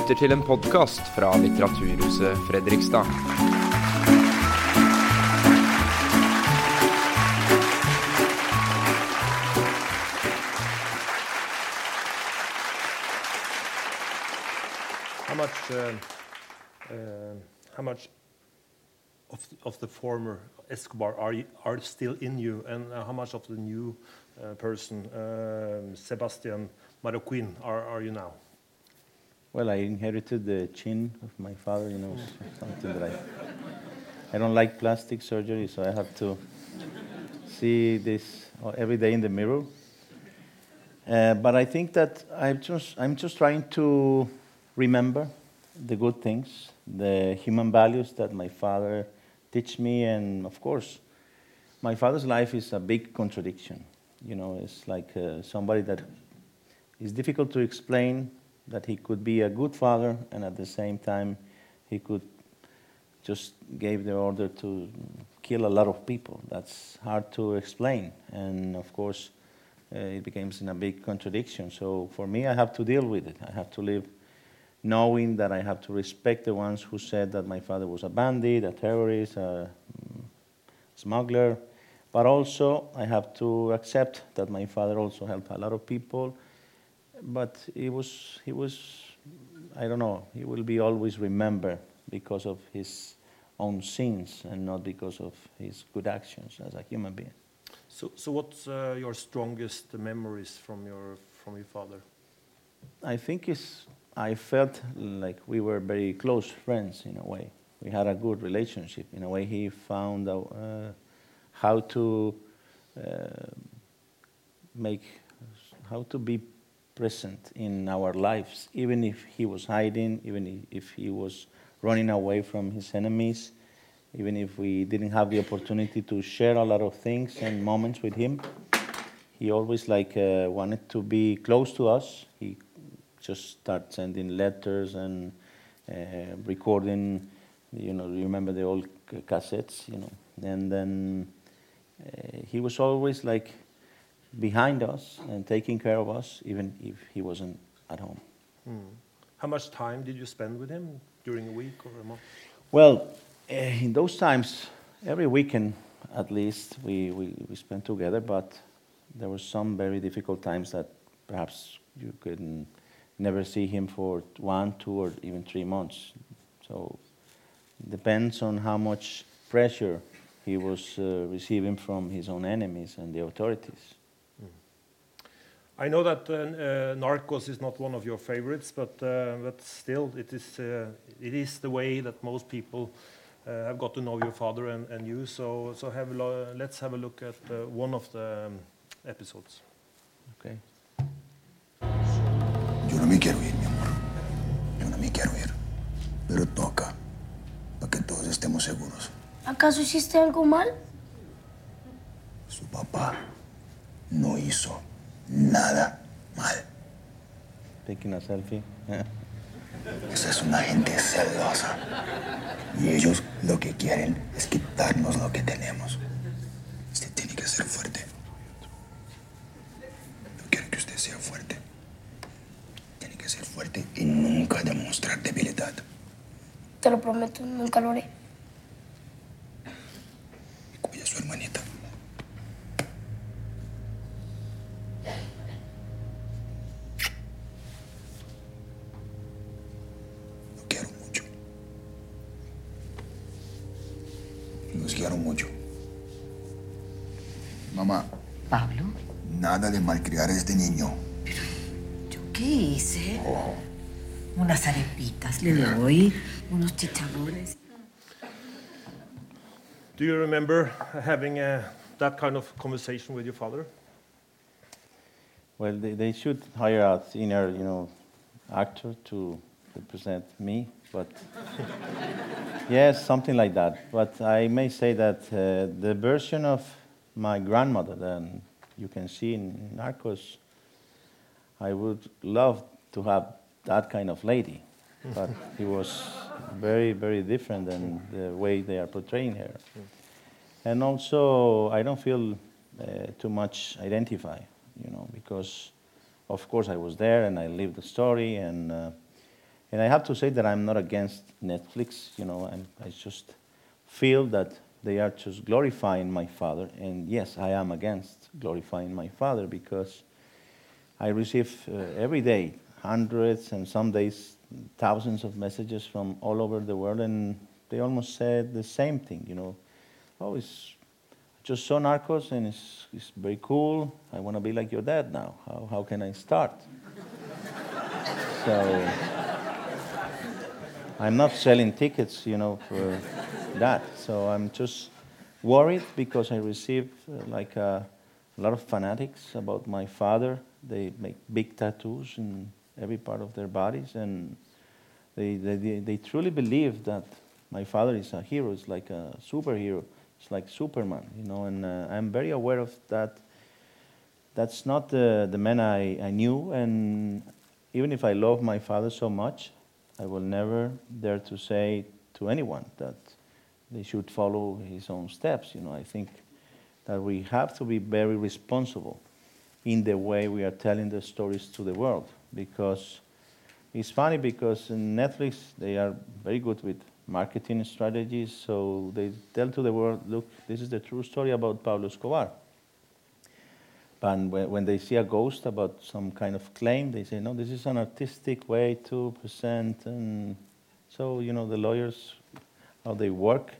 lytter til en podkast fra Litteraturhuset Fredrikstad. How much, uh, uh, how much of, of the former Escobar are, you, are still in you, and uh, how much of the new uh, person, um Sebastian Marroquin, are, are you now? Well, I inherited the chin of my father, you know, something that I. I don't like plastic surgery, so I have to see this every day in the mirror. Uh, but I think that I'm just, I'm just trying to remember the good things, the human values that my father teach me, and of course, my father's life is a big contradiction. You know, it's like uh, somebody that is difficult to explain that he could be a good father and at the same time he could just gave the order to kill a lot of people. That's hard to explain, and of course, uh, it becomes in a big contradiction. So for me, I have to deal with it. I have to live knowing that I have to respect the ones who said that my father was a bandit, a terrorist, a mm, smuggler, but also I have to accept that my father also helped a lot of people. But he was, he was, I don't know, he will be always remembered because of his own sins and not because of his good actions as a human being. So, so what's uh, your strongest memories from your, from your father? I think it's, I felt like we were very close friends in a way. We had a good relationship. In a way, he found out, uh, how to uh, make, how to be present in our lives, even if he was hiding, even if he was running away from his enemies, even if we didn't have the opportunity to share a lot of things and moments with him. He always like uh, wanted to be close to us. He just started sending letters and uh, recording. You know, remember the old cassettes, you know, and then uh, he was always like behind us and taking care of us, even if he wasn't at home. How much time did you spend with him during a week or a month? Well, uh, in those times, every weekend at least, we, we, we spent together, but there were some very difficult times that perhaps you could never see him for one, two, or even three months. So it depends on how much pressure he was uh, receiving from his own enemies and the authorities. I know that uh, uh, Narcos is not one of your favorites, but uh, but still, it is uh, it is the way that most people uh, have got to know your father and, and you. So so have a lo- let's have a look at uh, one of the um, episodes. Okay. Yo no me quiero ir, mi amor. Yo no me quiero ir. Pero toca. Para que todos estemos seguros. ¿Acaso hiciste algo mal? Su papá no hizo nada mal. Taking a selfie. Esa es una gente celosa. Y ellos lo que quieren es quitarnos lo que tenemos. Usted tiene que ser fuerte. Yo quiero que usted sea fuerte. Tiene que ser fuerte y nunca demostrar debilidad. Te lo prometo, nunca lo haré. Y cuida a su hermanita. Los quiero mucho. Mamá, Pablo, nada de malcriar a este niño. ¿yo qué hice? Unas arepitas le doy, unos chicharrones. Do you remember having uh, that kind of conversation with your father? Well, they, they should hire a senior, you know, actor to represent me, but yes, something like that. But I may say that uh, the version of my grandmother that you can see in Narcos, I would love to have that kind of lady, but he was very, very different than the way they are portraying her. And also, I don't feel uh, too much identify, you know, because of course I was there and I lived the story, and uh, And I have to say that I'm not against Netflix. You know, I just feel that they are just glorifying my father. And yes, I am against glorifying my father because I receive uh, every day hundreds and some days thousands of messages from all over the world, and they almost said the same thing. You know, oh, it's just saw Narcos and it's, it's very cool. I want to be like your dad now. How, how can I start? so I'm not selling tickets, you know, for that. So I'm just worried because I receive uh, like a, a lot of fanatics about my father. They make big tattoos in every part of their bodies, and they, they, they, they truly believe that my father is a hero. It's like a superhero. It's like Superman, you know. And uh, I'm very aware of that. That's not the, the man I, I knew, and even if I love my father so much, I will never dare to say to anyone that they should follow his own steps. You know, I think that we have to be very responsible in the way we are telling the stories to the world because it's funny because in Netflix they are very good with marketing strategies, so they tell to the world, look, this is the true story about Pablo Escobar. And when they see a ghost about some kind of claim, they say, no, this is an artistic way to present. And so, you know, the lawyers, how they work.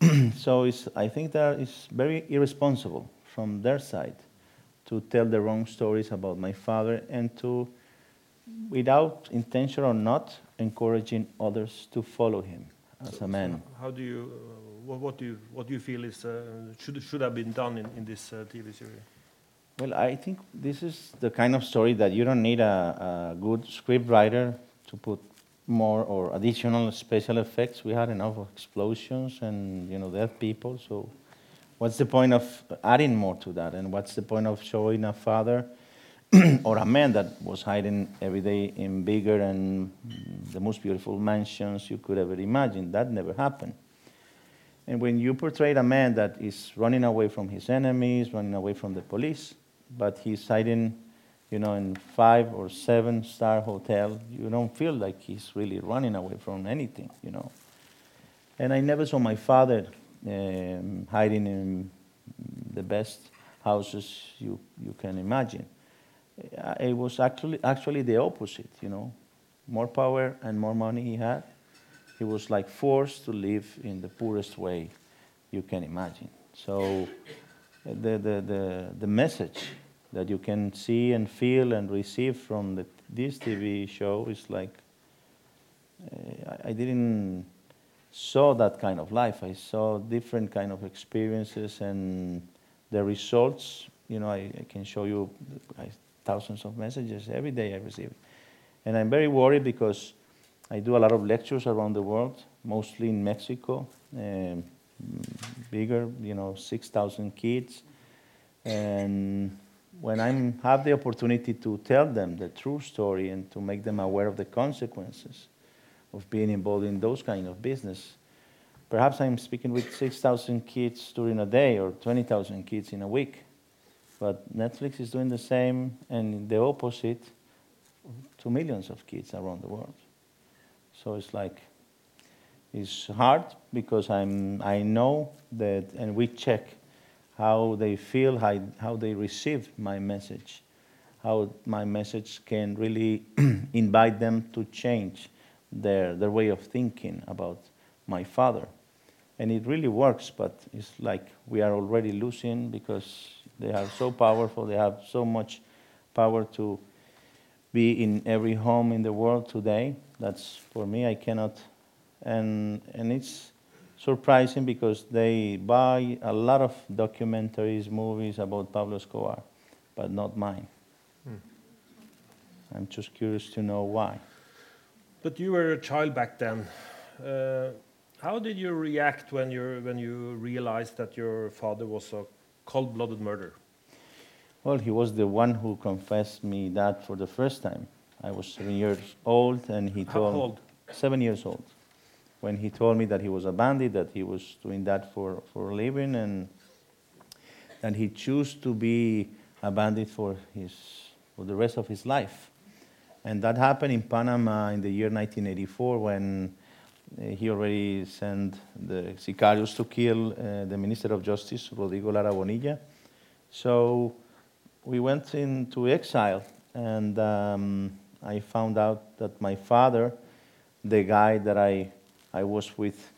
so I think that it's very irresponsible from their side to tell the wrong stories about my father and to, without intention or not, encouraging others to follow him as So- a man. so How do you, uh, what, what do you, what do you feel is uh, should should have been done in, in this uh, TV series? Well, I think this is the kind of story that you don't need a, a good script writer to put more or additional special effects. We had enough explosions and you know dead people. So, what's the point of adding more to that? And what's the point of showing a father or a man that was hiding every day in bigger and the most beautiful mansions you could ever imagine? That never happened. And when you portray a man that is running away from his enemies, running away from the police, but he's hiding, you know, in five or seven star hotel, you don't feel like he's really running away from anything, you know. And I never saw my father um, hiding in the best houses you, you can imagine. It was actually, actually the opposite, you know. More power and more money he had, he was like forced to live in the poorest way you can imagine. So the, the, the, the message that you can see and feel and receive from the, this TV show is like, uh, I, didn't saw that kind of life. I saw different kind of experiences and the results. You know, I, I can show you I, thousands of messages every day I receive. And I'm very worried because I do a lot of lectures around the world, mostly in Mexico, um, bigger, you know, 6,000 kids. And when I have the opportunity to tell them the true story and to make them aware of the consequences of being involved in those kind of business, perhaps I'm speaking with 6,000 kids during a day or 20,000 kids in a week. But Netflix is doing the same and the opposite to millions of kids around the world. So it's like, it's hard because I'm, I know that, and we check how they feel, how, how they receive my message, how my message can really invite them to change their, their way of thinking about my father. And it really works, but it's like we are already losing because they are so powerful, they have so much power to be in every home in the world today. That's for me, I cannot. And, and it's surprising because they buy a lot of documentaries, movies about Pablo Escobar, but not mine. I'm just curious to know why. But you were a child back then. Uh, how did you react when you when you realized that your father was a cold-blooded murderer? Well, he was the one who confessed me that for the first time. I was seven years old, and he How told old? seven years old when he told me that he was a bandit, that he was doing that for, for a living, and that he chose to be a bandit for his for the rest of his life. And that happened in Panama in the year 1984 when uh, he already sent the sicarios to kill uh, the Minister of Justice, Rodrigo Lara Bonilla. So we went into exile, and um, I found out that my father, the guy that I, I was with,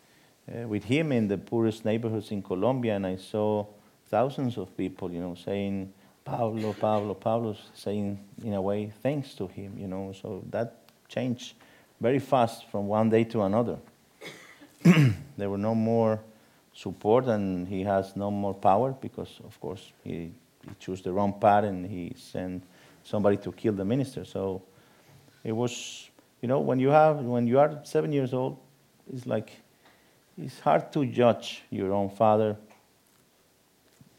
uh, with him in the poorest neighborhoods in Colombia, and I saw thousands of people, you know, saying, Pablo, Pablo, Pablo, saying in a way thanks to him, you know. So that changed very fast from one day to another. there were no more support, and he has no more power because, of course, he, he chose the wrong path and he sent somebody to kill the minister. So it was, you know, when you have when you are seven years old, it's like it's hard to judge your own father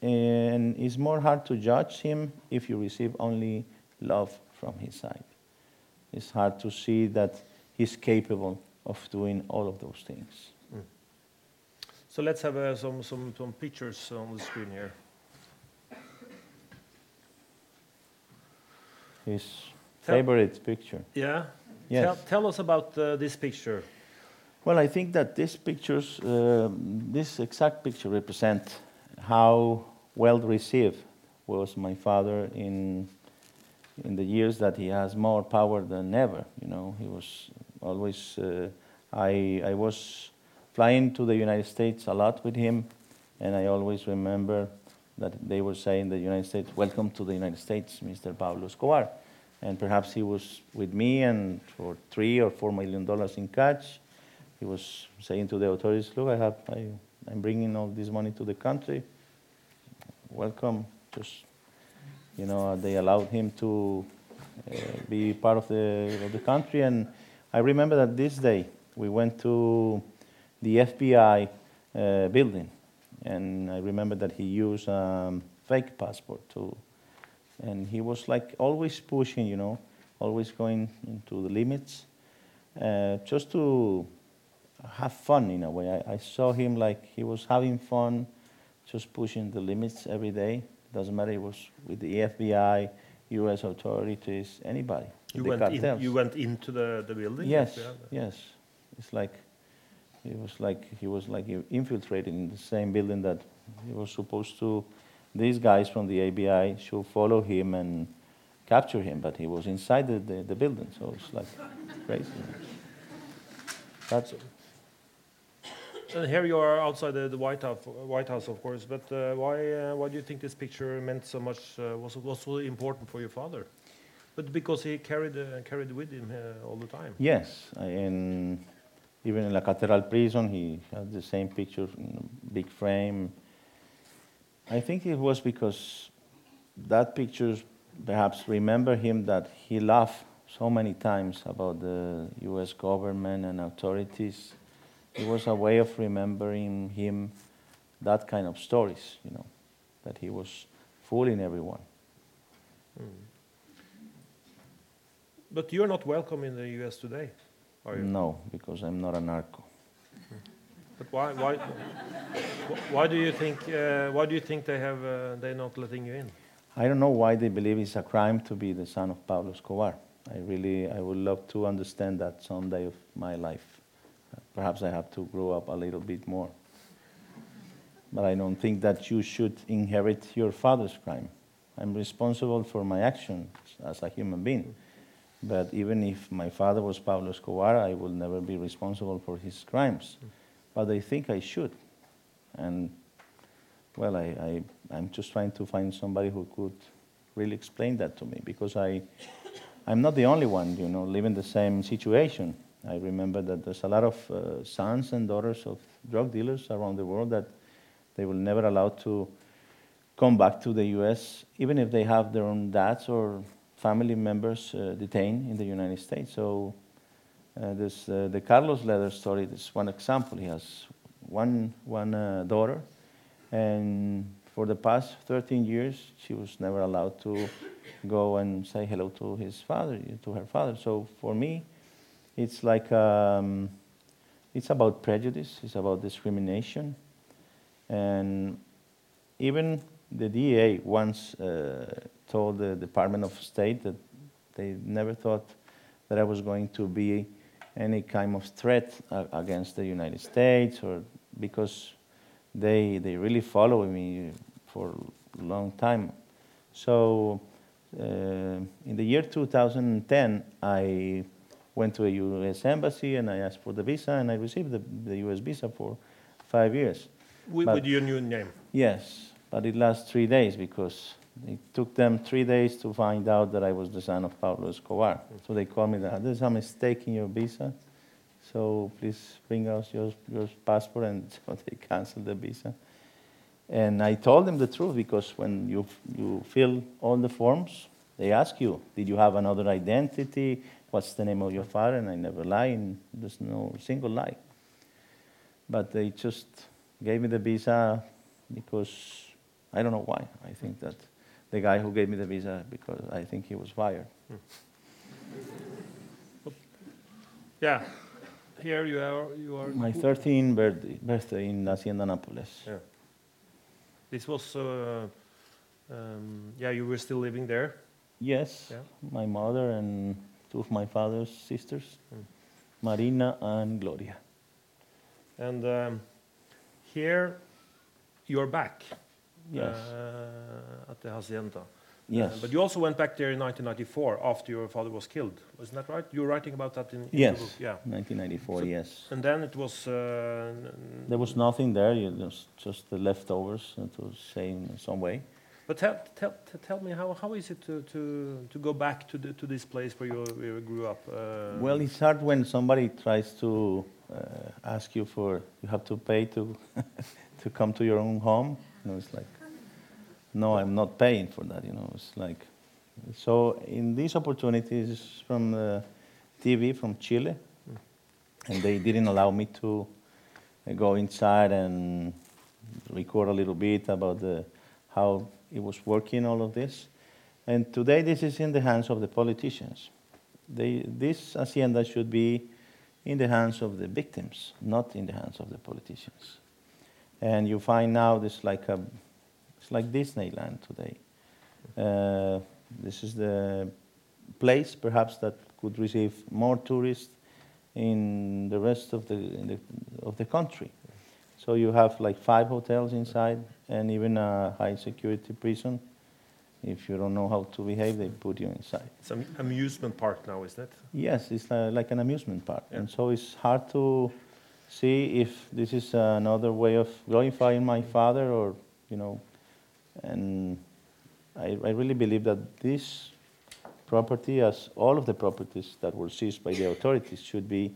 and it's more hard to judge him if you receive only love from his side. It's hard to see that he's capable of doing all of those things. So let's have uh, some, some, some pictures on the screen here. His Tell- favorite picture. Yeah? Yes. Tell, tell us about uh, this picture. Well, I think that these pictures, uh, this exact picture represent how well received was my father in in the years that he has more power than ever. You know, he was always. Uh, I I was flying to the United States a lot with him, and I always remember that they were saying the United States, "Welcome to the United States, Mr. Pablo Escobar," and perhaps he was with me, and for three or four million dollars in cash, he was saying to the authorities, "Look, I have I, I'm bringing all this money to the country. Welcome." Just you know, they allowed him to uh, be part of the, of the country. And I remember that this day we went to the FBI uh, building, and I remember that he used um, fake passport too. And he was like always pushing, you know, always going into the limits, uh, just to have fun in a way. I, I saw him like he was having fun, just pushing the limits every day. Doesn't matter, it was with the FBI, U.S. authorities, anybody. You went, in, you went into the, the building? Yes, yes. It's like he was like he was like infiltrated in the same building that he was supposed to. These guys from the FBI should follow him and capture him, but he was inside the, the, the building, so it's like crazy. That's And here you are outside the, the White, House, White House, of course. But uh, why, uh, why do you think this picture meant so much? Uh, was was so important for your father? But because he carried uh, carried with him uh, all the time. Yes, and even in La Catedral prison, he had the same picture, in big frame. I think it was because that picture perhaps remember him that he laughed so many times about the U.S. government and authorities. It was a way of remembering him that kind of stories, you know, that he was fooling everyone. But you're not welcome in the U.S. today, are you? No, because I'm not a narco. But why, why, why do you think, uh, why do you think they have, uh, they're not letting you in? I don't know why they believe it's a crime to be the son of Pablo Escobar. I really, I would love to understand that someday of my life. Perhaps I have to grow up a little bit more. But I don't think that you should inherit your father's crime. I'm responsible for my actions as a human being. But even if my father was Pablo Escobar, I will never be responsible for his crimes. But I think I should. And well, I, I, I'm just trying to find somebody who could really explain that to me because I, I'm not the only one, you know, living the same situation. I remember that there's a lot of uh, sons and daughters of drug dealers around the world that they will never allow to come back to the U.S., even if they have their own dads or family members uh, detained in the United States. So uh, this, uh, the Carlos Lehder story is one example. He has one, one uh, daughter, and for the past 13 years, she was never allowed to go and say hello to his father, to her father. So for me, it's like um, it's about prejudice, it's about discrimination, and even the DEA once uh, told the Department of State that they never thought that I was going to be any kind of threat uh, against the United States, or because they they really followed me for a long time. So uh, in the year 2010, I went to a U.S. embassy and I asked for the visa, and I received the, the U.S. visa for five years. With, But- with your new name. Yes, but it lasts three days because it took them three days to find out that I was the son of Pablo Escobar. So they called me that there's a mistake in your visa, so please bring us your, your passport, and so they canceled the visa. And I told them the truth because when you, you fill all the forms, they ask you, did you have another identity? What's the name of your father? And I never lie, and there's no single lie. But they just gave me the visa because I don't know why. I think that the guy who gave me the visa, because I think he was fired. Yeah. Here you are. You are. My 13th birthday, birthday in Hacienda Nápoles. Yeah. This was. Uh, um, yeah, you were still living there. Yes, Yeah. my mother and two of my father's sisters, Marina and Gloria. And um, here you're back Yes, uh, at the hacienda. yes. Uh, but you also went back there in 1994 after your father was killed. Isn't that right? You were writing about that in, in yes, book. Yeah. 1994, So- yes. And then it was. Uh, There was nothing there, you just, just the leftovers, uh, to say in some way. But tell, tell, tell me how, how is it to, to, to go back to, the, to this place where you, where you grew up? Uh, Well, it's hard when somebody tries to uh, ask you for, you have to pay to, to come to your own home. You know, it's like, no, I'm not paying for that, you know, it's like, so in these opportunities from the TV from Chile, and they didn't allow me to uh, go inside and record a little bit about the, how it was working, all of this. And today this is in the hands of the politicians. They, this hacienda should be in the hands of the victims, not in the hands of the politicians. And you find now this like a, it's like Disneyland today. Uh, this is the place perhaps that could receive more tourists in the rest of the, the, of the country. So you have like five hotels inside and even a high security prison. If you don't know how to behave, they put you inside. It's an amusement park now, isn't it? Yes, it's uh, like an amusement park. Yeah. And so it's hard to see if this is another way of glorifying my father or, you know, and I, I really believe that this property, as all of the properties that were seized by the authorities, should be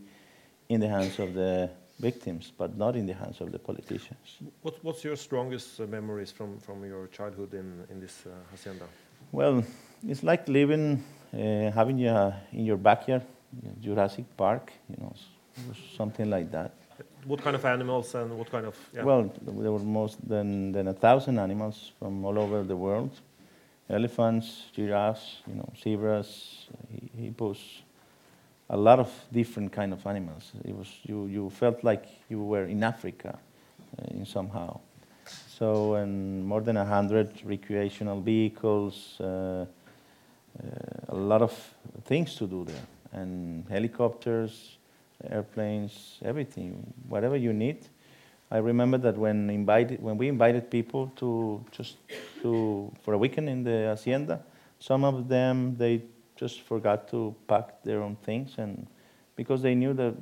in the hands of the victims, but not in the hands of the politicians. What, what's your strongest uh, memories from, from your childhood in, in this uh, hacienda? Well, it's like living, uh, having your, in your backyard, Jurassic Park, you know, something like that. What kind of animals and what kind of. Yeah. Well, there were more than, than a thousand animals from all over the world. Elephants, giraffes, you know, zebras, hippos, a lot of different kind of animals. It was, you, you felt like you were in Africa uh, in somehow. So, and more than a hundred recreational vehicles, uh, uh, a lot of things to do there, and helicopters, airplanes, everything, whatever you need. I remember that when invited, when we invited people to just to for a weekend in the hacienda, some of them they just forgot to pack their own things, and because they knew that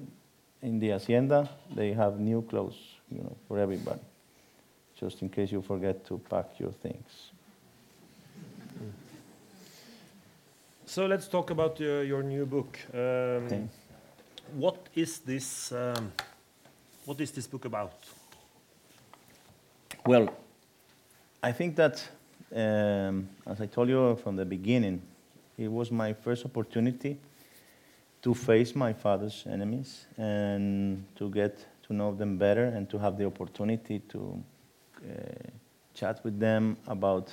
in the hacienda they have new clothes, you know, for everybody, just in case you forget to pack your things. so let's talk about your, your new book. Um, Okay. What is this? Um, what is this book about? Well, I think that, um, as I told you from the beginning, it was my first opportunity to face my father's enemies and to get to know them better and to have the opportunity to uh, chat with them about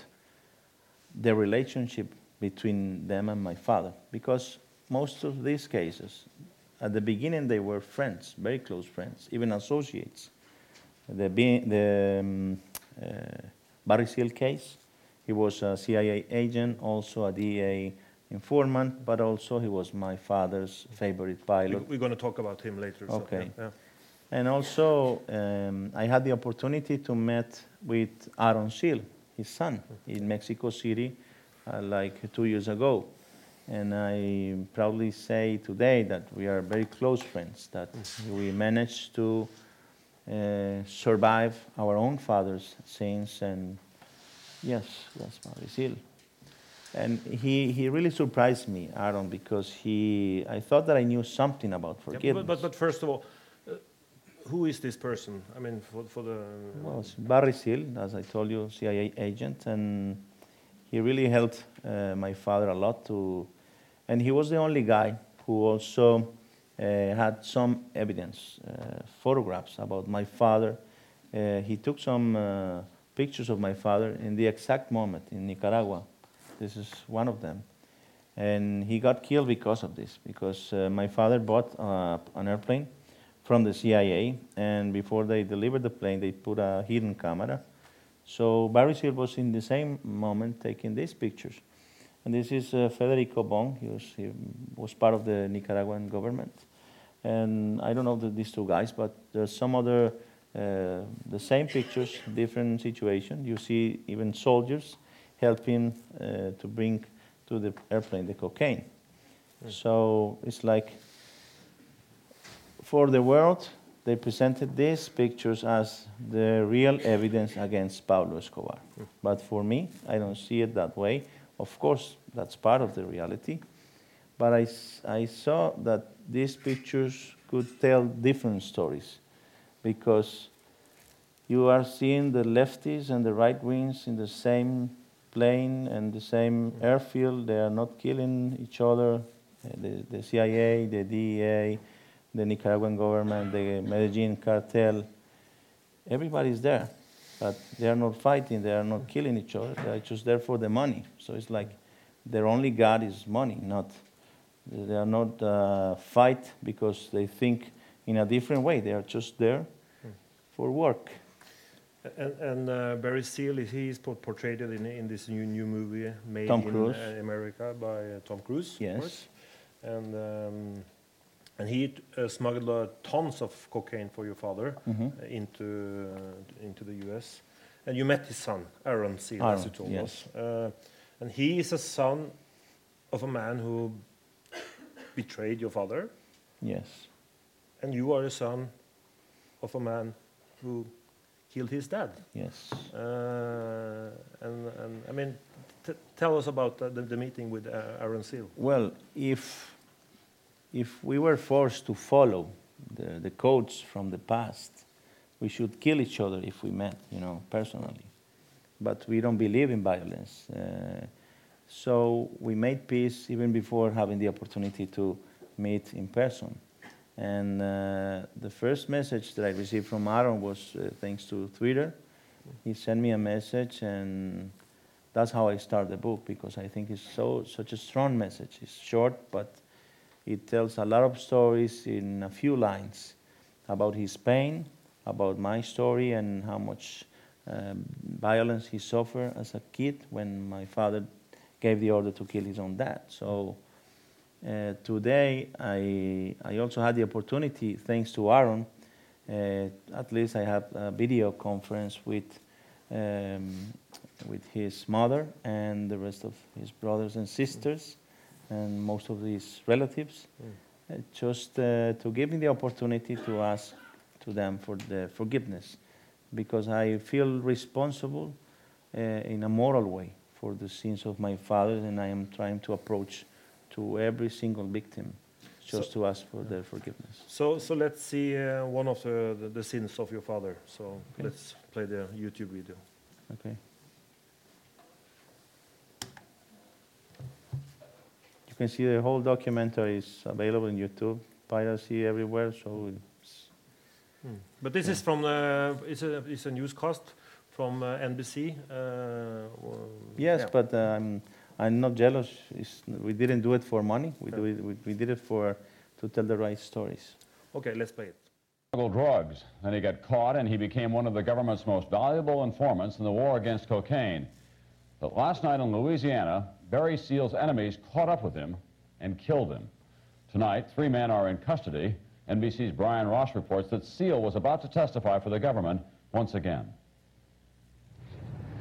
the relationship between them and my father. Because most of these cases, at the beginning, they were friends, very close friends, even associates. The, the um, uh, Barry Seal case, he was a CIA agent, also a DEA informant, but also he was my father's favorite pilot. We're going to talk about him later. so, Okay. yeah, yeah. And also, um, I had the opportunity to meet with Aaron Seal, his son, in Mexico City, uh, like two years ago. And I proudly say today that we are very close friends, that we managed to uh, survive our own father's sins. And yes, that's Maurice Seal. And he, he really surprised me, Aaron, because he, I thought that I knew something about Yeah, forgiveness. but, but, but first of all, uh, who is this person? I mean, for, for the. Well, it's Barry Seal, as I told you, CIA agent, and he really helped uh, my father a lot to, and he was the only guy who also uh, had some evidence, uh, photographs about my father. Uh, he took some uh, pictures of my father in the exact moment in Nicaragua. This is one of them. And he got killed because of this, because uh, my father bought uh, an airplane from the CIA, and before they delivered the plane, they put a hidden camera. So Barry Seal was in the same moment taking these pictures. And this is uh, Federico Vaughan. He was, he was part of the Nicaraguan government. And I don't know the, these two guys, but there's some other, uh, the same pictures, different situation. You see even soldiers helping uh, to bring to the airplane the cocaine. So it's like for the world, they presented these pictures as the real evidence against Pablo Escobar. But for me, I don't see it that way. Of course, that's part of the reality. But I, I saw that these pictures could tell different stories because you are seeing the lefties and the right wings in the same plane and the same airfield. They are not killing each other. Uh, The, the CIA, the DEA, the Nicaraguan government, the Medellin cartel, everybody's there. But they are not fighting, they are not killing each other. They are just there for the money. So it's like their only God is money, not they are not uh, fight because they think in a different way. They are just there for work. And, and uh, Barry Seal, is- he is portrayed in, in this new new movie made Tom in Cruise. uh, America by uh, Tom Cruise. Yes. And um, and he uh, smuggled uh, tons of cocaine for your father Mhm. uh, into uh, into the U.S. And you met his son, Aaron Seal, as you told yes. us. Uh, and he is a son of a man who betrayed your father, Yes. and you are a son of a man who killed his dad. Yes. Uh, and, and I mean, t- tell us about the, the meeting with uh, Aaron Seal. Well, if if we were forced to follow the, the codes from the past, we should kill each other if we met, you know, personally. But we don't believe in violence. Uh, so we made peace even before having the opportunity to meet in person. And uh, the first message that I received from Aaron was uh, thanks to Twitter. He sent me a message, and that's how I start the book because I think it's so such a strong message. It's short, but it tells a lot of stories in a few lines about his pain, about my story, and how much um, violence he suffered as a kid when my father gave the order to kill his own dad. So uh, today, I, I also had the opportunity, thanks to Aaron, uh, at least I have a video conference with, um, with his mother and the rest of his brothers and sisters and most of his relatives, uh, just uh, to give me the opportunity to ask to them for the forgiveness, because I feel responsible uh, in a moral way for the sins of my father, and I am trying to approach to every single victim just to ask for their forgiveness. So, so let's see uh, one of the, the, the sins of your father. So Okay. let's play the YouTube video. Okay. You can see the whole documentary is available on YouTube, piracy everywhere. So it's, But this is from the, it's a, it's a newscast from uh, NBC. Uh, yes, yeah. but um, I'm not jealous. It's, we didn't do it for money. We, do it, we, we did it for to tell the right stories. Okay, let's play it. smuggled drugs. Then he got caught and he became one of the government's most valuable informants in the war against cocaine. But last night in Louisiana, Barry Seal's enemies caught up with him and killed him. Tonight, three men are in custody. NBC's Brian Ross reports that Seal was about to testify for the government once again.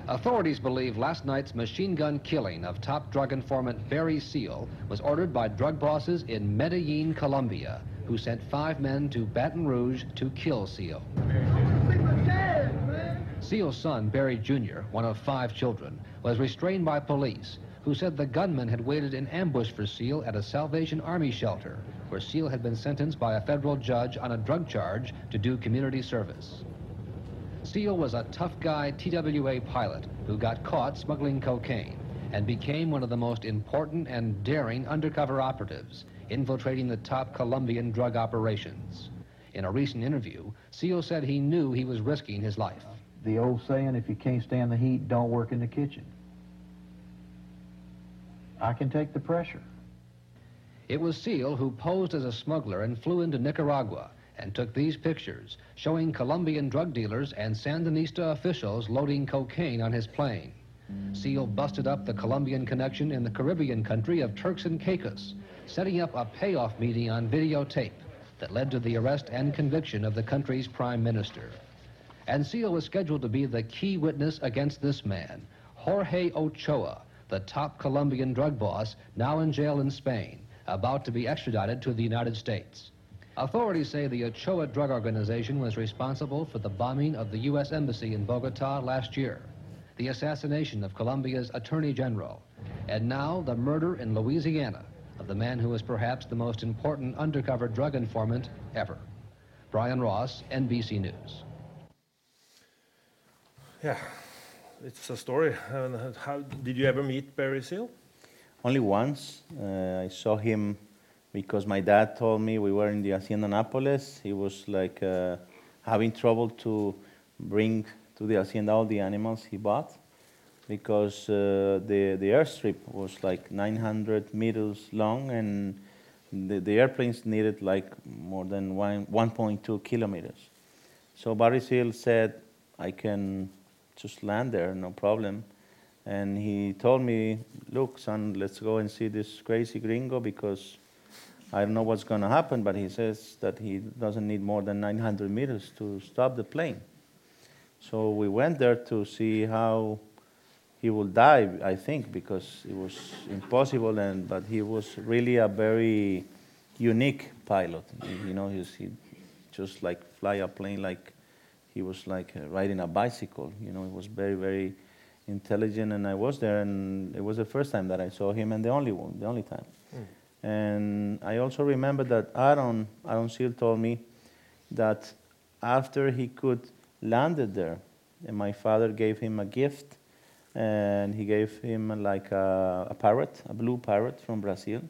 Authorities believe last night's machine gun killing of top drug informant Barry Seal was ordered by drug bosses in Medellin, Colombia, who sent five men to Baton Rouge to kill Seal. Seal's son, Barry Jr., one of five children, was restrained by police, who said the gunman had waited in ambush for Seal at a Salvation Army shelter, where Seal had been sentenced by a federal judge on a drug charge to do community service. Seal was a tough guy TWA pilot who got caught smuggling cocaine and became one of the most important and daring undercover operatives, infiltrating the top Colombian drug operations. In a recent interview, Seal said he knew he was risking his life. The old saying, if you can't stand the heat, don't work in the kitchen. I can take the pressure. It was Seal who posed as a smuggler and flew into Nicaragua and took these pictures showing Colombian drug dealers and Sandinista officials loading cocaine on his plane. Seal busted up the Colombian connection in the Caribbean country of Turks and Caicos, setting up a payoff meeting on videotape that led to the arrest and conviction of the country's prime minister. And Seal was scheduled to be the key witness against this man, Jorge Ochoa, the top Colombian drug boss, now in jail in Spain, about to be extradited to the United States. Authorities say the Ochoa drug organization was responsible for the bombing of the U.S. Embassy in Bogota last year, the assassination of Colombia's Attorney General, and now the murder in Louisiana of the man who was perhaps the most important undercover drug informant ever. Brian Ross, NBC News. Yeah, it's a story. How did you ever meet Barry Seal? Only once. Uh, I saw him because my dad told me we were in the Hacienda Nápoles. He was like uh, having trouble to bring to the Hacienda all the animals he bought because uh, the, the airstrip was like 900 meters long and the, the airplanes needed like more than one, 1.2 kilometers. So Barry Seal said, I can just land there, no problem. And he told me, look, son, let's go and see this crazy gringo because I don't know what's going to happen, but he says that he doesn't need more than 900 meters to stop the plane. So we went there to see how he would die, I think, because it was impossible, and, but he was really a very unique pilot. You know, he just like fly a plane like he was like uh, riding a bicycle. You know, he was very, very intelligent, and I was there, and it was the first time that I saw him, and the only one, the only time. Mm. And I also remember that Aaron, Aaron Seal told me that after he could landed there, and my father gave him a gift, and he gave him like a, a parrot, a blue parrot from Brazil.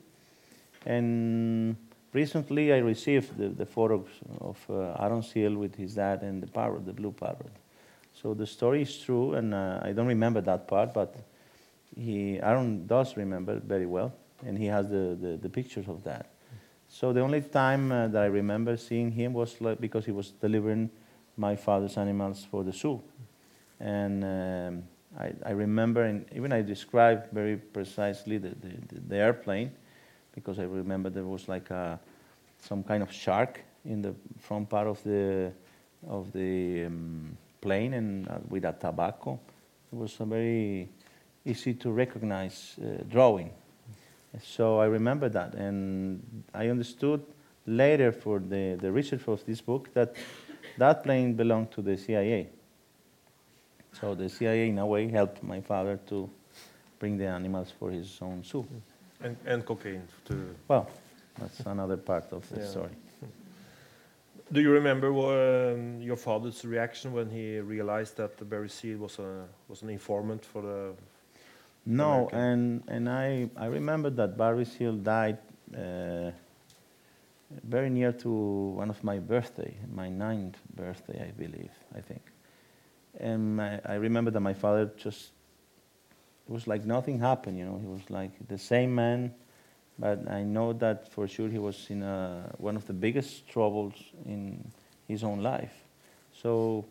And recently I received the, the photos of uh, Aaron Seal with his dad and the parrot, the blue parrot. So the story is true, and uh, I don't remember that part, but he, Aaron does remember very well, and he has the, the, the pictures of that. So the only time uh, that I remember seeing him was like because he was delivering my father's animals for the zoo. And um, I, I, remember, and even I described very precisely the, the, the, airplane, because I remember there was like a, some kind of shark in the front part of the, of the um, plane and uh, with a tobacco. It was a very easy to recognize uh, drawing. So I remember that, and I understood later for the, the research of this book that that plane belonged to the CIA. So the CIA, in a way, helped my father to bring the animals for his own zoo. And, and cocaine, too. Well, that's another part of the yeah. story. Do you remember um, your father's reaction when he realized that the Barry Seal was a was an informant for the? No, and and I I remember that Barry Seal died uh, very near to one of my birthday, my ninth birthday, I believe, I think. And my, I remember that my father just, it was like nothing happened, you know. He was like the same man, but I know that for sure he was in a, one of the biggest troubles in his own life. So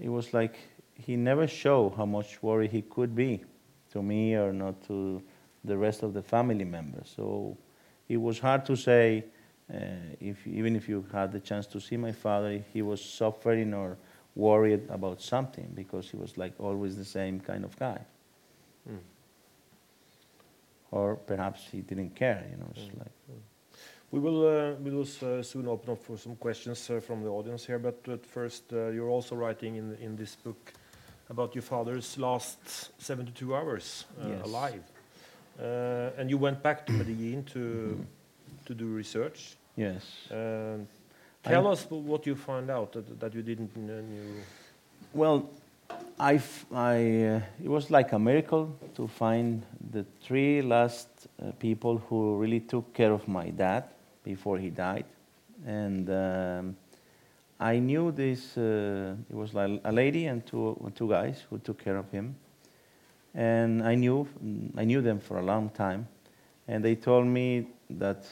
it was like he never showed how much worry he could be. To me or not to the rest of the family members. So it was hard to say uh, if even if you had the chance to see my father, he was suffering or worried about something because he was like always the same kind of guy. Mm. Or perhaps he didn't care, you know. It's like We will, uh, we will uh, soon open up for some questions uh, from the audience here, but at first, uh, you're also writing in, in this book about your father's last 72 hours uh, Yes. alive. Uh, and you went back to Medellin to, to do research. yes. Um, tell I- us what you found out that, that you didn't know. Well, I, f- I, uh, it was like a miracle to find the three last uh, people who really took care of my dad before he died. And um, I knew this, uh, it was like a lady and two, two guys who took care of him. And I knew, I knew them for a long time. And they told me that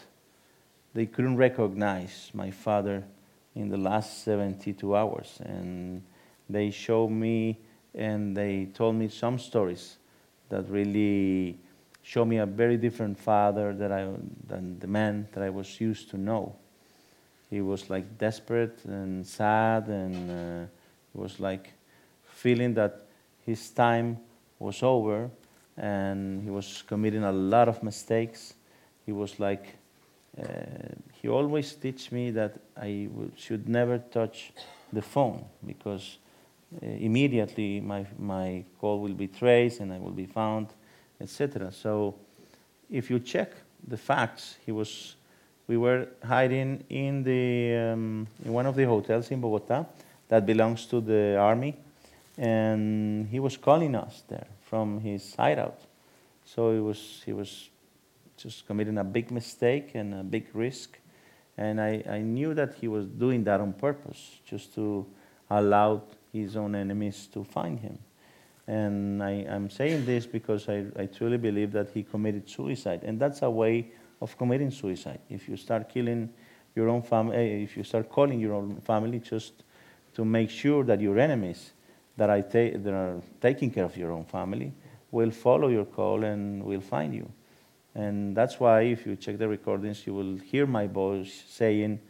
they couldn't recognize my father in the last 72 hours. And they showed me and they told me some stories that really showed me a very different father that I, than the man that I was used to know. He was like desperate and sad, and uh, he was like feeling that his time was over, and he was committing a lot of mistakes. He was like, uh, he always teach me that I should never touch the phone because uh, immediately my, my call will be traced and I will be found, etc. So if you check the facts, he was, we were hiding in, the, um, in one of the hotels in Bogota that belongs to the army, and he was calling us there from his hideout. So he was, he was just committing a big mistake and a big risk. And I, I knew that he was doing that on purpose, just to allow his own enemies to find him. And I, I'm saying this because I, I truly believe that he committed suicide. And that's a way of committing suicide. If you start killing your own family, eh, if you start calling your own family just to make sure that your enemies that, I ta- that are taking care of your own family will follow your call and will find you. And that's why, if you check the recordings, you will hear my voice saying,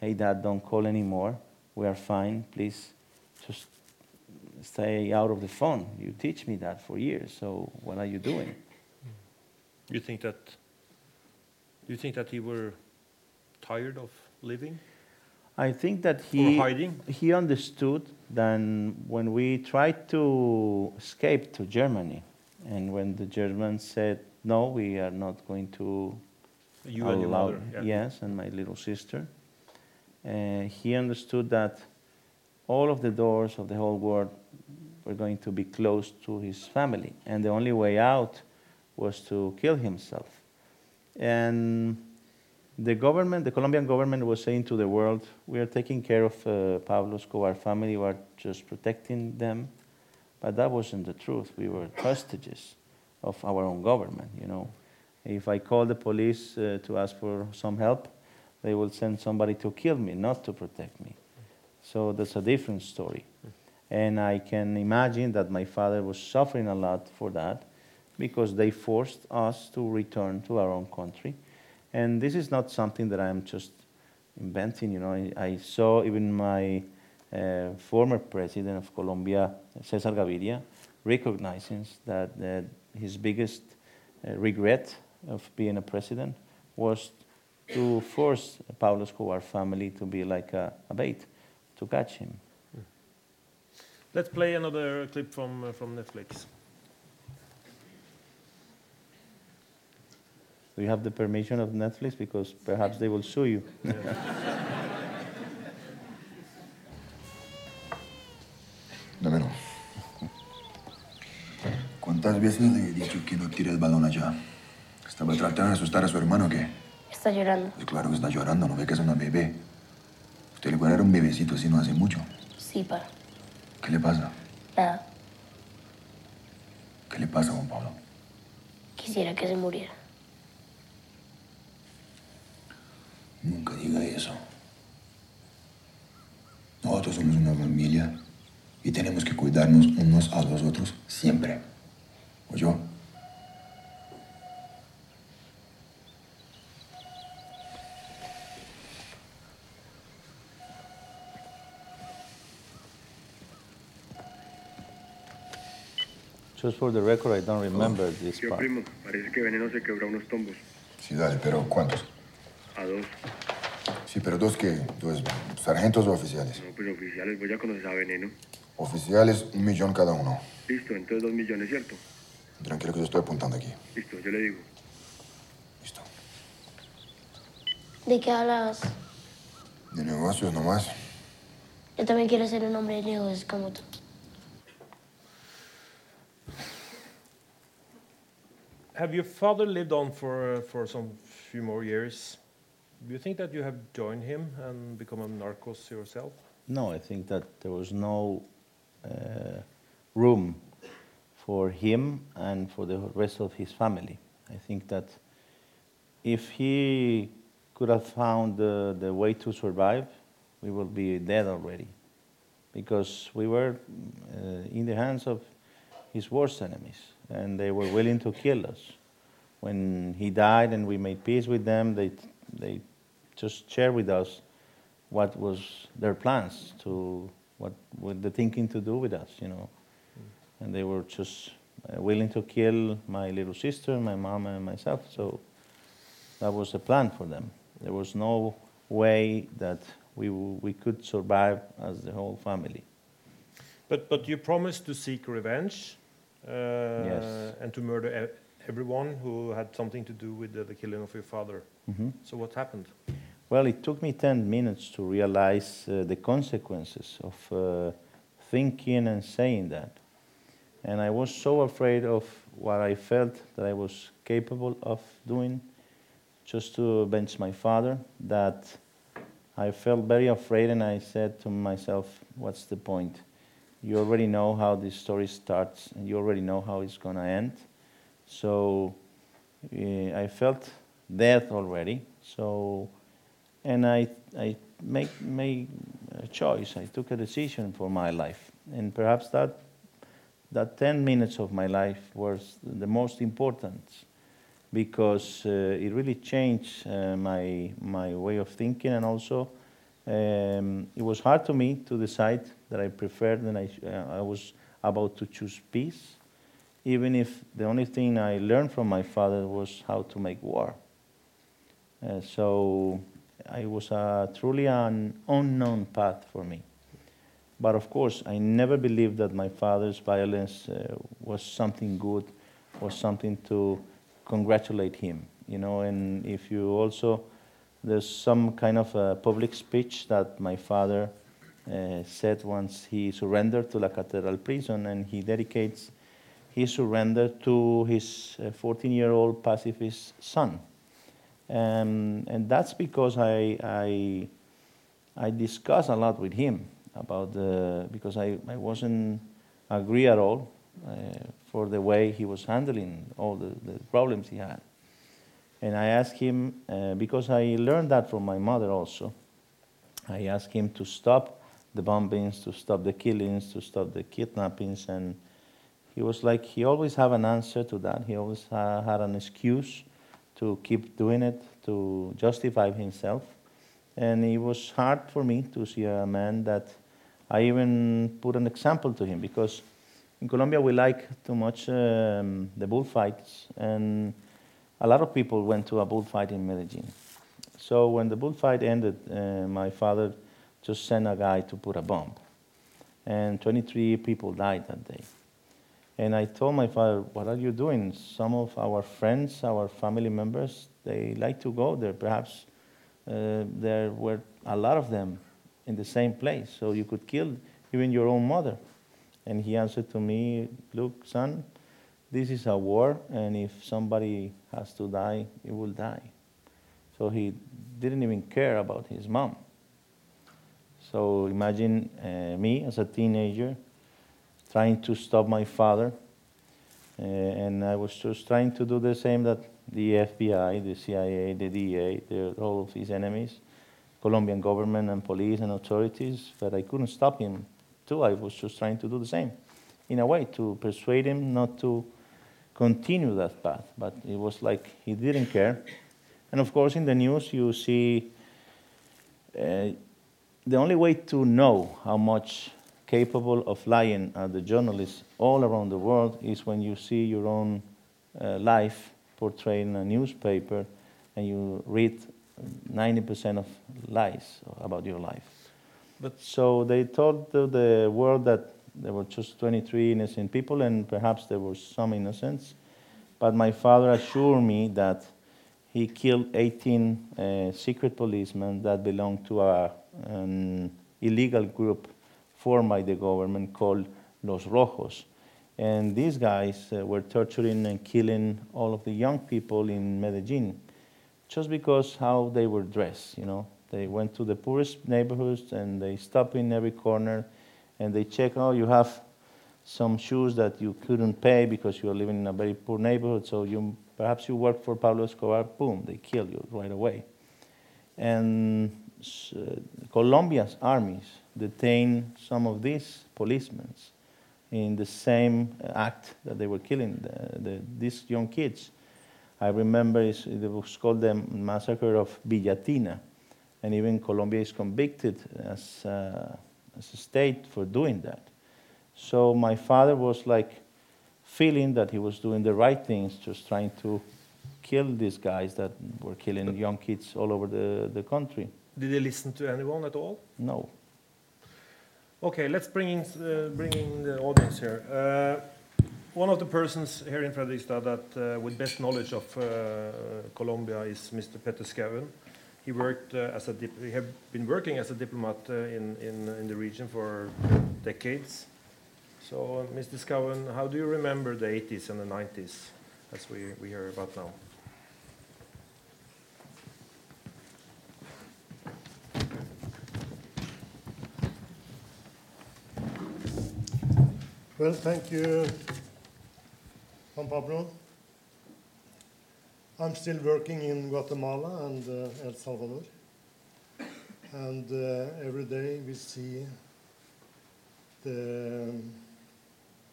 Hey, Dad, don't call anymore. We are fine. Please just stay out of the phone. You teach me that for years, so what are you doing? You think that, you think that he were tired of living? I think that he, hiding? he understood that when we tried to escape to Germany, and when the Germans said, no, we are not going to You and your allow- mother, yeah. Yes, and my little sister. Uh, he understood that all of the doors of the whole world were going to be closed to his family, and the only way out was to kill himself. And the government, the Colombian government, was saying to the world, "We are taking care of uh, Pablo Escobar family. We are just protecting them," but that wasn't the truth. We were hostages of our own government. You know, if I call the police uh, to ask for some help, they will send somebody to kill me, not to protect me. So that's a different story. And I can imagine that my father was suffering a lot for that because they forced us to return to our own country. And this is not something that I'm just inventing. You know, I, I saw even my uh, former president of Colombia, Cesar Gaviria, recognizing that, that his biggest uh, regret of being a president was to force Pablo Escobar family to be like a, a bait to catch him. Let's play another clip from, uh, from Netflix. Do you have the permission of Netflix? Because perhaps they will sue you. Dámelo. ¿Cuántas veces le he dicho que no tire el balón allá? ¿Estaba tratando de asustar a su hermano o qué? Está llorando. Pues claro que está llorando, no ve que es una bebé. Usted le dar un bebecito así no hace mucho. Sí, pa. ¿Qué le pasa? Nada. ¿Qué le pasa, Juan Pablo? Quisiera que se muriera. Nunca diga eso. Nosotros somos una familia y tenemos que cuidarnos unos a los otros siempre. ¿O yo? Just for the record, I don't remember this oh. part. Yo, primo, parece que Veneno se quebró unos tombos. Sí, dale, pero ¿cuántos? Dos. Sí, pero dos que, dos sargentos o oficiales. No, pues oficiales, voy a conocer a Veneno. Oficiales, un millón cada uno. Listo, entonces dos millones, ¿cierto? Tranquilo que yo estoy apuntando aquí. Listo, yo le digo. ¿De qué hablas? De negocios nomás. Yo también quiero ser un hombre de negocios como tú. Have your father lived on for, uh, for some few more years? Do you think that you have joined him and become a narcos yourself? No, I think that there was no uh, room for him and for the rest of his family. I think that if he could have found the, the way to survive, we would be dead already. Because we were uh, in the hands of his worst enemies, and they were willing to kill us. When he died and we made peace with them, they, they just shared with us what was their plans to what with the thinking to do with us, you know. And they were just uh, willing to kill my little sister, my mom, and myself. So that was the plan for them. There was no way that we, w- we could survive as the whole family. But, but you promised to seek revenge uh, Yes. and to murder everyone who had something to do with the, the killing of your father. Mhm. So what happened? Well, it took me 10 minutes to realize uh, the consequences of uh, thinking and saying that. And I was so afraid of what I felt that I was capable of doing just to avenge my father that I felt very afraid and I said to myself, what's the point? You already know how this story starts and you already know how it's going to end. So uh, I felt death already. So and I, I make, made a choice. I took a decision for my life, and perhaps that, that 10 minutes of my life was the most important because uh, it really changed uh, my, my way of thinking, and also um, it was hard to me to decide that I preferred and I, uh, I was about to choose peace, even if the only thing I learned from my father was how to make war. Uh, so it was uh, truly an unknown path for me. But of course, I never believed that my father's violence uh, was something good, was something to congratulate him. You know, and if you also, there's some kind of a public speech that my father uh, said once he surrendered to La Catedral prison, and he dedicates his surrendered to his 14 year old pacifist son. Um, and that's because I, I, I discussed a lot with him about the, because I, I wasn't agree at all uh, for the way he was handling all the, the problems he had. And I asked him, uh, because I learned that from my mother also, I asked him to stop the bombings, to stop the killings, to stop the kidnappings, and he was like, he always had an answer to that. He always ha- had an excuse to keep doing it, to justify himself. And it was hard for me to see a man that I even put an example to him because in Colombia we like too much um, the bullfights, and a lot of people went to a bullfight in Medellin. So when the bullfight ended, uh, my father just sent a guy to put a bomb, and 23 people died that day. And I told my father, What are you doing? Some of our friends, our family members, they like to go there. Perhaps uh, there were a lot of them in the same place, so you could kill even your own mother. And he answered to me, Look, son, this is a war, and if somebody has to die, it will die. So he didn't even care about his mom. So imagine uh, me as a teenager trying to stop my father. Uh, and I was just trying to do the same that the FBI, the CIA, the DEA, the, all of his enemies, Colombian government and police and authorities, but I couldn't stop him too. I was just trying to do the same, in a way, to persuade him not to continue that path. But it was like he didn't care. And of course, in the news, you see uh, the only way to know how much capable of lying at the journalists all around the world is when you see your own uh, life portrayed in a newspaper and you read 90% of lies about your life. But So they told to the world that there were just 23 innocent people and perhaps there were some innocence. But my father assured me that he killed 18 uh, secret policemen that belonged to a, an illegal group formed by the government called Los Rojos. And these guys uh, were torturing and killing all of the young people in Medellin just because how they were dressed, you know. They went to the poorest neighborhoods and they stopped in every corner and they check, oh, you have some shoes that you couldn't pay because you are living in a very poor neighborhood, so you perhaps you work for Pablo Escobar, boom, they kill you right away. And uh, Colombia's armies detained some of these policemen in the same act that they were killing the, the, these young kids. I remember it's, it was called the massacre of Villatina, and even Colombia is convicted as, uh, as a state for doing that. So my father was like feeling that he was doing the right things, just trying to kill these guys that were killing young kids all over the, the country. did they listen to anyone at all? No. Okay, let's bring in, uh, bring in the audience here. Uh, one of the persons here in Fredrikstad that uh, with best knowledge of uh, Colombia is Mr. Peter Skaven. He worked uh, as a dip- he have been working as a diplomat uh, in, in in the region for decades. So, Mr. Skaven, how do you remember the 80s and the 90s, as we we hear about now? Well, thank you, Juan Pablo. I'm still working in Guatemala and uh, El Salvador. And uh, every day we see the um,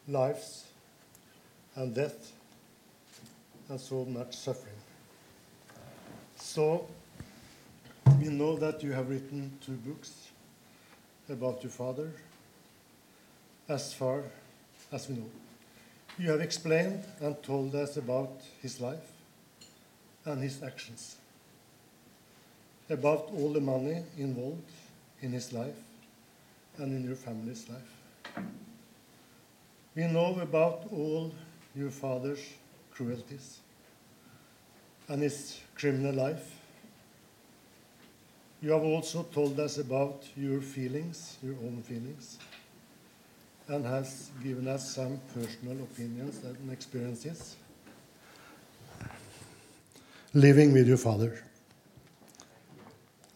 lives and death and so much suffering. So we know that you have written two books about your father as far as we know. You have explained and told us about his life and his actions, about all the money involved in his life and in your family's life. We know about all your father's cruelties and his criminal life. You have also told us about your feelings, your own feelings, and has given us some personal opinions and experiences living with your father.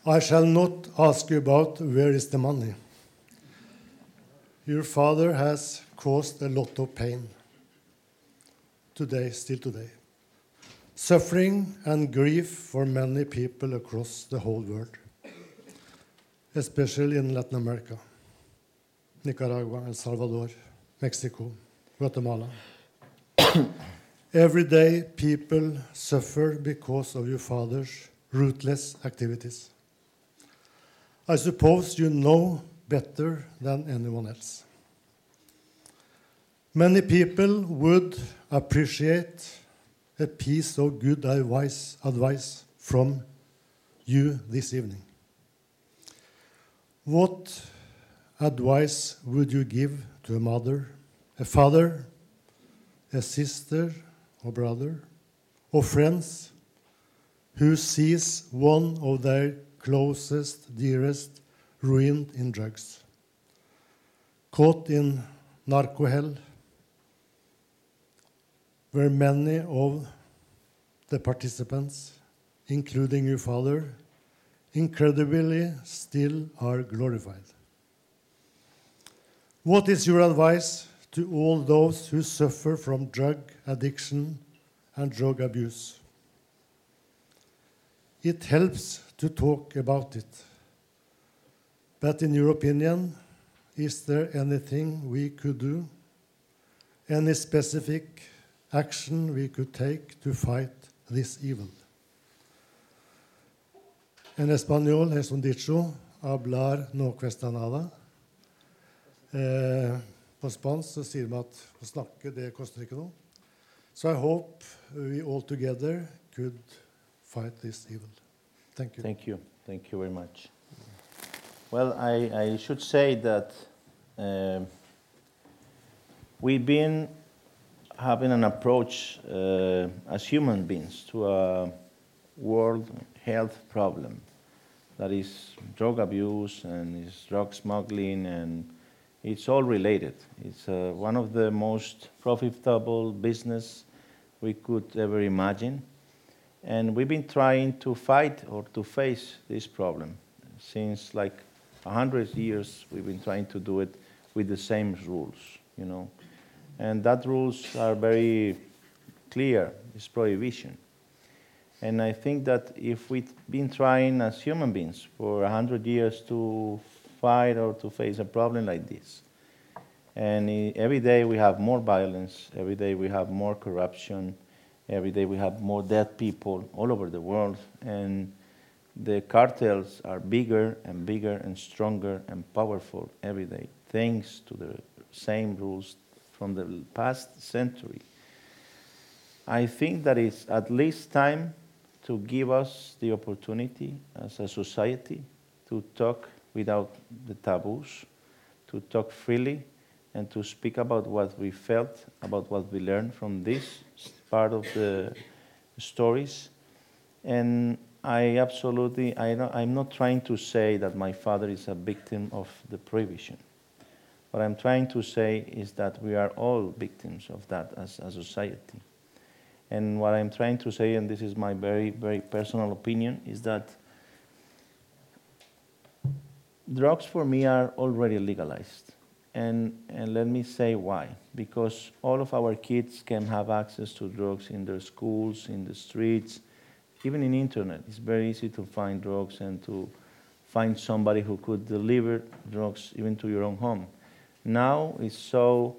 I shall not ask you about where is the money. Your father has caused a lot of pain today, still today. Suffering and grief for many people across the whole world, especially in Latin America. Nicaragua, El Salvador, Mexico, Guatemala. Every day, people suffer because of your father's ruthless activities. I suppose you know better than anyone else. Many people would appreciate a piece of good advice, advice from you this evening. What advice would you give to a mother, a father, a sister or brother, or friends who sees one of their closest, dearest ruined in drugs, caught in narco hell, where many of the participants, including your father, incredibly still are glorified? What is your advice to all those who suffer from drug addiction and drug abuse? It helps to talk about it. But in your opinion, is there anything we could do? Any specific action we could take to fight this evil? En español es un dicho, hablar no cuesta nada. Eh, på spansk så sier vi at å snakke, det koster ikke noe. So I hope we all together could fight this evil. Thank you. Thank you. Thank you very much. Well, I, I should say that um we've been having an approach uh, as human beings to a world health problem that is drug abuse and is drug smuggling and it's all related. It's uh, one of the most profitable business we could ever imagine. And we've been trying to fight or to face this problem since like a hundred years. We've been trying to do it with the same rules, you know. And that rules are very clear. It's prohibition. And I think that if we've been trying as human beings for a hundred years to fight or to face a problem like this, and every day we have more violence, every day we have more corruption, every day we have more dead people all over the world, and the cartels are bigger and bigger and stronger and powerful every day, thanks to the same rules from the past century. I think that it's at least time to give us the opportunity as a society to talk without the taboos, to talk freely, and to speak about what we felt, about what we learned from this part of the stories. And I absolutely, I I'm not trying to say that my father is a victim of the prohibition. What I'm trying to say is that we are all victims of that as a society. And what I'm trying to say, and this is my very, very personal opinion, is that drugs for me are already legalized. And, and let me say why. Because all of our kids can have access to drugs in their schools, in the streets, even in internet. It's very easy to find drugs and to find somebody who could deliver drugs even to your own home. Now it's so,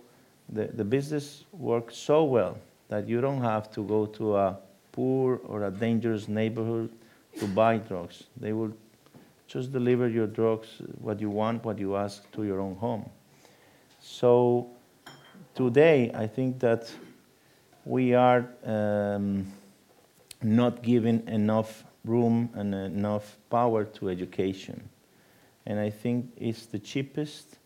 the, the business works so well that you don't have to go to a poor or a dangerous neighborhood to buy drugs. They will just deliver your drugs, what you want, what you ask, to your own home. So today, I think that we are um, not giving enough room and enough power to education. And I think it's the cheapest,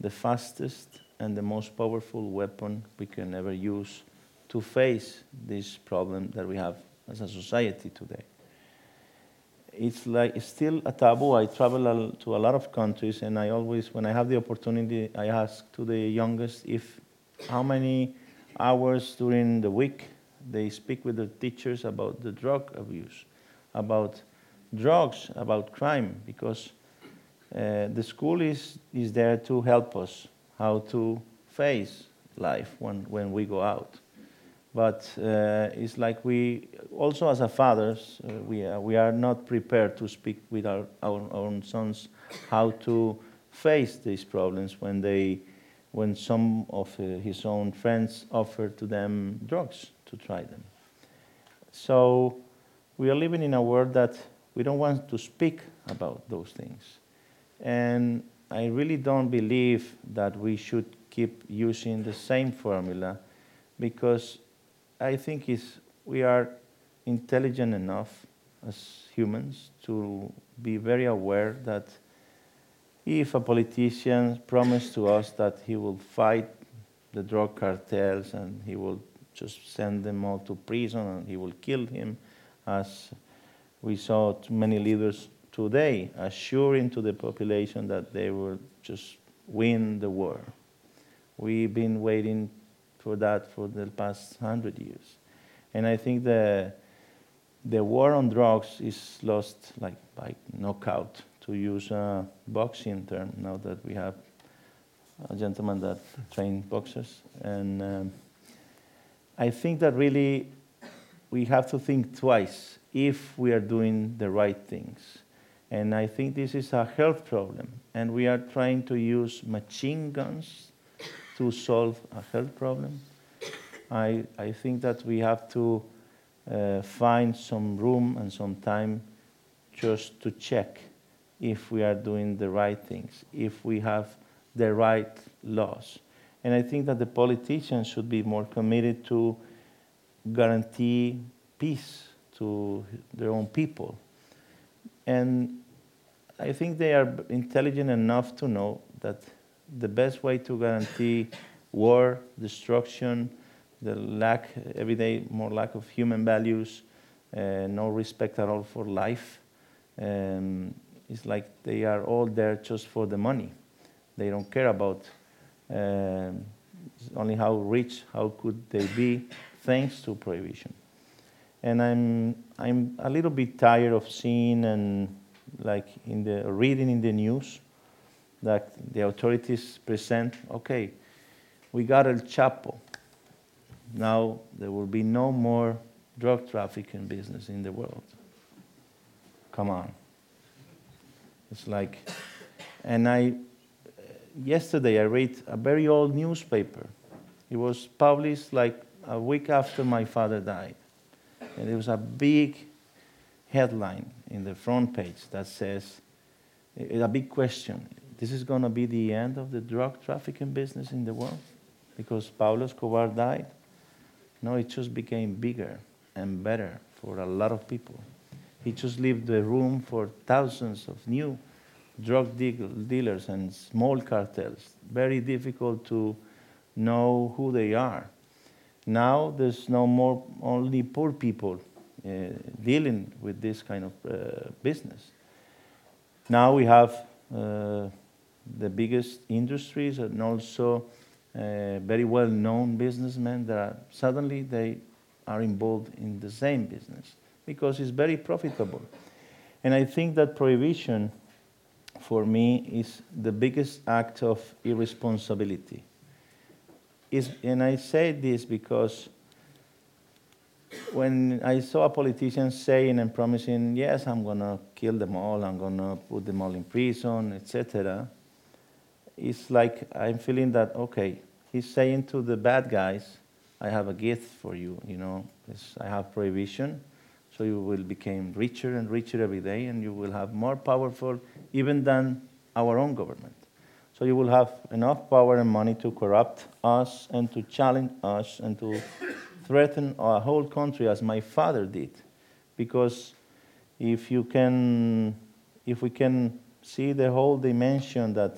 the fastest, and the most powerful weapon we can ever use to face this problem that we have as a society today. It's like it's still a taboo. I travel to a lot of countries, and I always, when I have the opportunity, I ask to the youngest if how many hours during the week they speak with the teachers about the drug abuse, about drugs, about crime, because uh, the school is, is there to help us how to face life when, when we go out. But uh, it's like we, also as a fathers, uh, we, are, we are not prepared to speak with our, our own sons how to face these problems when, they, when some of uh, his own friends offer to them drugs to try them. So we are living in a world that we don't want to speak about those things. And I really don't believe that we should keep using the same formula because I think it's, we are intelligent enough as humans to be very aware that if a politician promised to us that he will fight the drug cartels and he will just send them all to prison and he will kill him, as we saw many leaders today assuring to the population that they will just win the war. We've been waiting for that for the past hundred years. And I think the, the war on drugs is lost like by knockout, to use a boxing term, now that we have a gentleman that trained boxers. And um, I think that really we have to think twice if we are doing the right things. And I think this is a health problem. And we are trying to use machine guns to solve a health problem. I, I think that we have to uh, find some room and some time just to check if we are doing the right things, if we have the right laws. And I think that the politicians should be more committed to guarantee peace to their own people. And I think they are intelligent enough to know that the best way to guarantee war, destruction, the lack, every day more lack of human values, uh, no respect at all for life, um, it's like they are all there just for the money. They don't care about um, only how rich, how could they be, thanks to prohibition. And I'm, I'm a little bit tired of seeing and like in the reading in the news that the authorities present, okay, we got El Chapo. Now there will be no more drug trafficking business in the world. Come on. It's like, and I, yesterday I read a very old newspaper. It was published like a week after my father died. And there was a big headline in the front page that says, a big question. This is going to be the end of the drug trafficking business in the world because Pablo Escobar died. No, it just became bigger and better for a lot of people. He just left the room for thousands of new drug dealers and small cartels. Very difficult to know who they are. Now there's no more only poor people uh, dealing with this kind of uh, business. Now we have uh, the biggest industries and also uh, very well-known businessmen that are, suddenly they are involved in the same business because it's very profitable. And I think that prohibition, for me, is the biggest act of irresponsibility. Is, and I say this because when I saw a politician saying and promising, yes, I'm going to kill them all, I'm going to put them all in prison, etc., it's like I'm feeling that, okay, he's saying to the bad guys, I have a gift for you, you know, I have prohibition, so you will become richer and richer every day, and you will have more powerful even than our own government. So you will have enough power and money to corrupt us and to challenge us and to threaten our whole country as my father did. Because if you can, if we can see the whole dimension that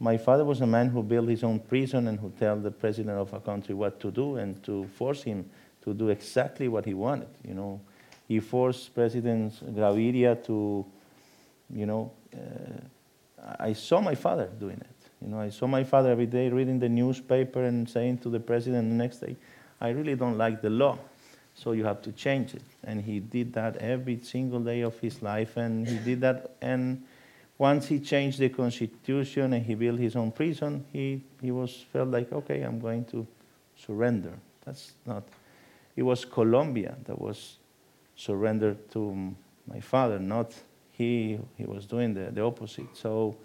my father was a man who built his own prison and who told the president of a country what to do and to force him to do exactly what he wanted. You know, he forced President Gaviria to, you know, uh, I saw my father doing it. You know, I saw my father every day reading the newspaper and saying to the president the next day, I really don't like the law, so you have to change it. And he did that every single day of his life, and he did that. And once he changed the constitution and he built his own prison, he, he was felt like, okay, I'm going to surrender. That's not. It was Colombia that was surrendered to my father, not he. He was doing the, the opposite. So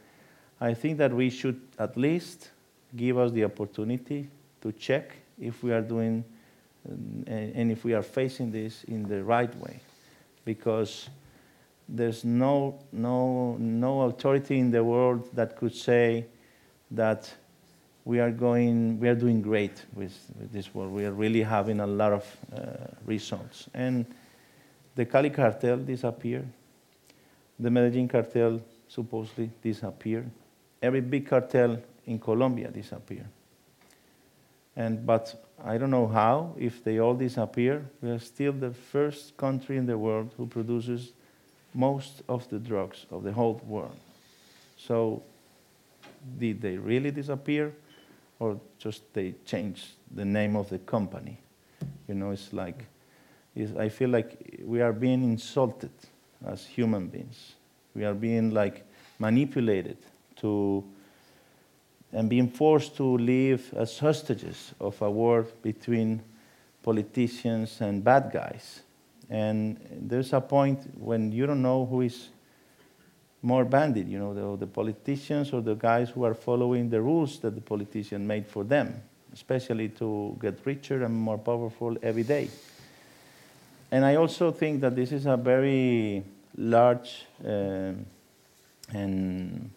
I think that we should at least give us the opportunity to check if we are doing and if we are facing this in the right way, because there's no, no, no authority in the world that could say that we are going, we are doing great with, with this world. We are really having a lot of uh, results. And the Cali cartel disappeared. The Medellin cartel supposedly disappeared. Every big cartel in Colombia disappeared. And, but I don't know how, if they all disappear, we are still the first country in the world who produces most of the drugs of the whole world. So, did they really disappear, or just they changed the name of the company? You know, it's like, it's, I feel like we are being insulted as human beings. We are being like manipulated to and being forced to live as hostages of a war between politicians and bad guys. And there's a point when you don't know who is more bandit, you know, the, the politicians or the guys who are following the rules that the politician made for them, especially to get richer and more powerful every day. And I also think that this is a very large um, and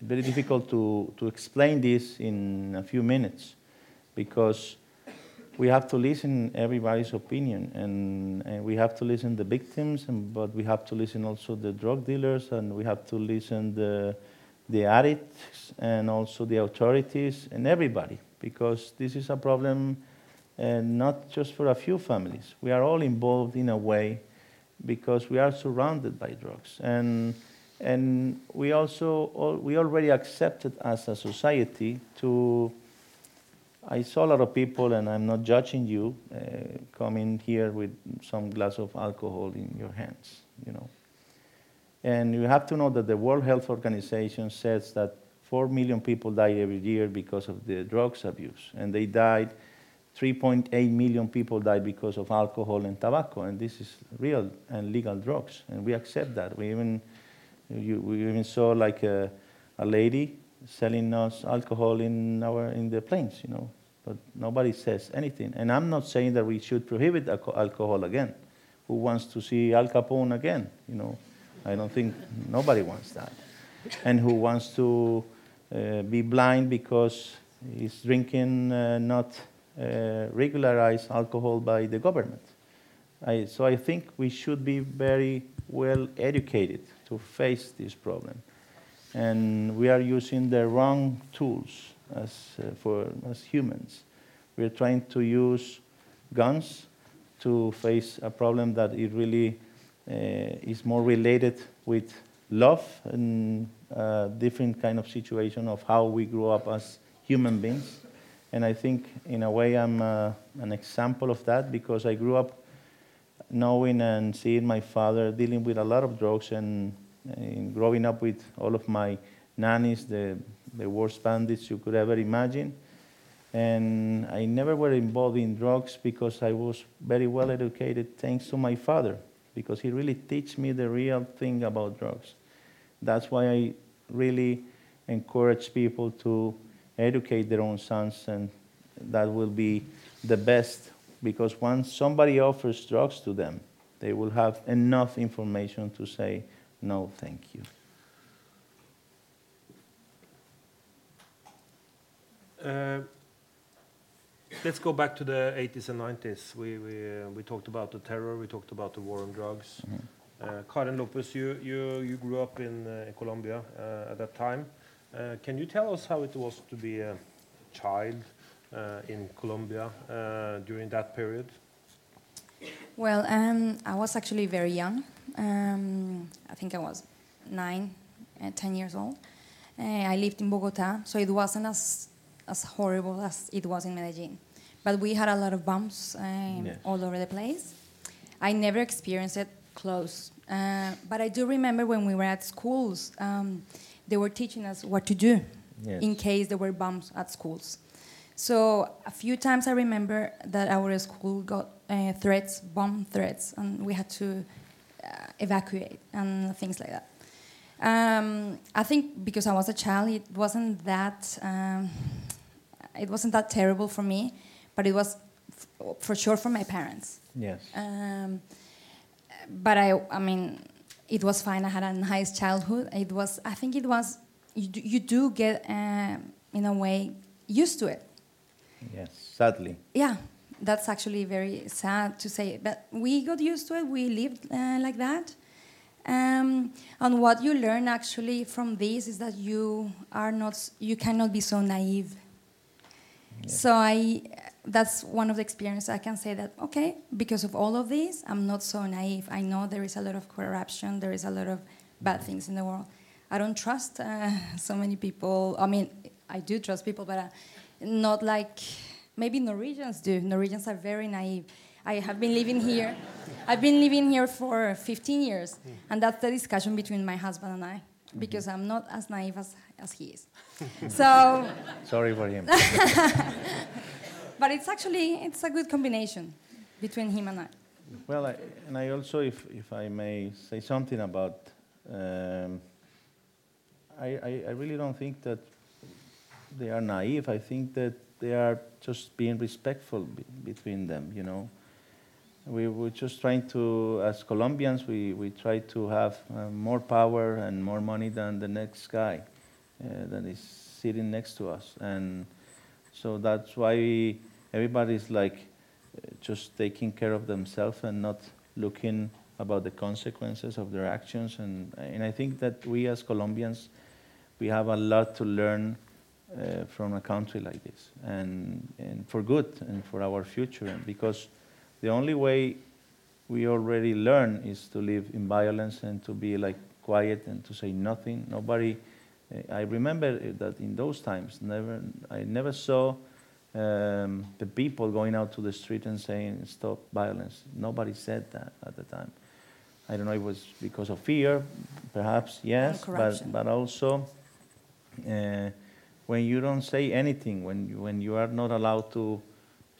very difficult to, to explain this in a few minutes because we have to listen everybody's opinion and, and we have to listen the victims and, but we have to listen also the drug dealers and we have to listen the, the addicts and also the authorities and everybody because this is a problem uh, not just for a few families. We are all involved in a way because we are surrounded by drugs. And and we also all, we already accepted as a society to I saw a lot of people, and I'm not judging you, uh, coming here with some glass of alcohol in your hands, you know. And you have to know that the World Health Organization says that 4 million people die every year because of the drugs abuse, and they died, 3.8 million people died because of alcohol and tobacco, and this is real and legal drugs, and we accept that. We even, you, we even saw like a, a lady selling us alcohol in our in the planes, you know. But nobody says anything. And I'm not saying that we should prohibit alco- alcohol again. Who wants to see Al Capone again? You know, I don't think nobody wants that. And who wants to uh, be blind because he's drinking uh, not uh, regularized alcohol by the government? I, so I think we should be very well educated to face this problem and we are using the wrong tools as, uh, for, as humans. We are trying to use guns to face a problem that it really uh, is more related with love and a different kind of situation of how we grew up as human beings. And I think, in a way, I'm uh, an example of that because I grew up knowing and seeing my father dealing with a lot of drugs and in growing up with all of my nannies, the, the worst bandits you could ever imagine. And I never were involved in drugs because I was very well educated thanks to my father, because he really teach me the real thing about drugs. That's why I really encourage people to educate their own sons, and that will be the best, because once somebody offers drugs to them, they will have enough information to say, no, thank you. Uh, let's go back to the 80s and 90s. We, we, uh, we talked about the terror, we talked about the war on drugs. Uh, Karen Lopez, you, you, you grew up in, uh, in Colombia uh, at that time. Uh, can you tell us how it was to be a child uh, in Colombia uh, during that period? Well, um, I was actually very young. Um, I think I was nine, uh, ten years old. Uh, I lived in Bogota, so it wasn't as as horrible as it was in Medellin. But we had a lot of bombs um, all over the place. I never experienced it close, uh, but I do remember when we were at schools, um, they were teaching us what to do Yes. in case there were bombs at schools. So a few times I remember that our school got uh, threats, bomb threats, and we had to evacuate and things like that. Um, I think because I was a child, it wasn't that um, it wasn't that terrible for me, but it was f- for sure for my parents. Yes. Um, but I, I mean, it was fine. I had a nice childhood. It was, I think it was, you do, you do get, uh, in a way, used to it. Yes, sadly. Yeah, that's actually very sad to say. But we got used to it. We lived uh, like that. Um, and what you learn actually from this is that you are not, you cannot be so naive. So I, that's one of the experiences I can say that okay, because of all of this, I'm not so naive. I know there is a lot of corruption, there is a lot of bad things in the world. I don't trust uh, so many people. I mean, I do trust people, but uh, not like maybe Norwegians do. Norwegians are very naive. I have been living here. I've been living here for 15 years, and that's the discussion between my husband and I, because I'm not as naive as, as he is. So, Sorry for him. but it's actually it's a good combination between him and I. Well, I, and I also, if, if I may say something about, um, I, I, I really don't think that they are naive. I think that they are just being respectful be, between them, you know. We were just trying to, as Colombians, we, we try to have uh, more power and more money than the next guy. uh, that is sitting next to us. And so that's why everybody's like uh, just taking care of themselves and not looking about the consequences of their actions. And, and I think that we as Colombians, we have a lot to learn uh, from a country like this, and, and for good and for our future. Because the only way we already learn is to live in violence and to be like quiet and to say nothing. Nobody. uh, I remember that in those times, never I never saw um, the people going out to the street and saying stop violence. Nobody said that at the time. I don't know. It was because of fear, perhaps yes, but but also. Uh, when you don't say anything, when you, when you are not allowed to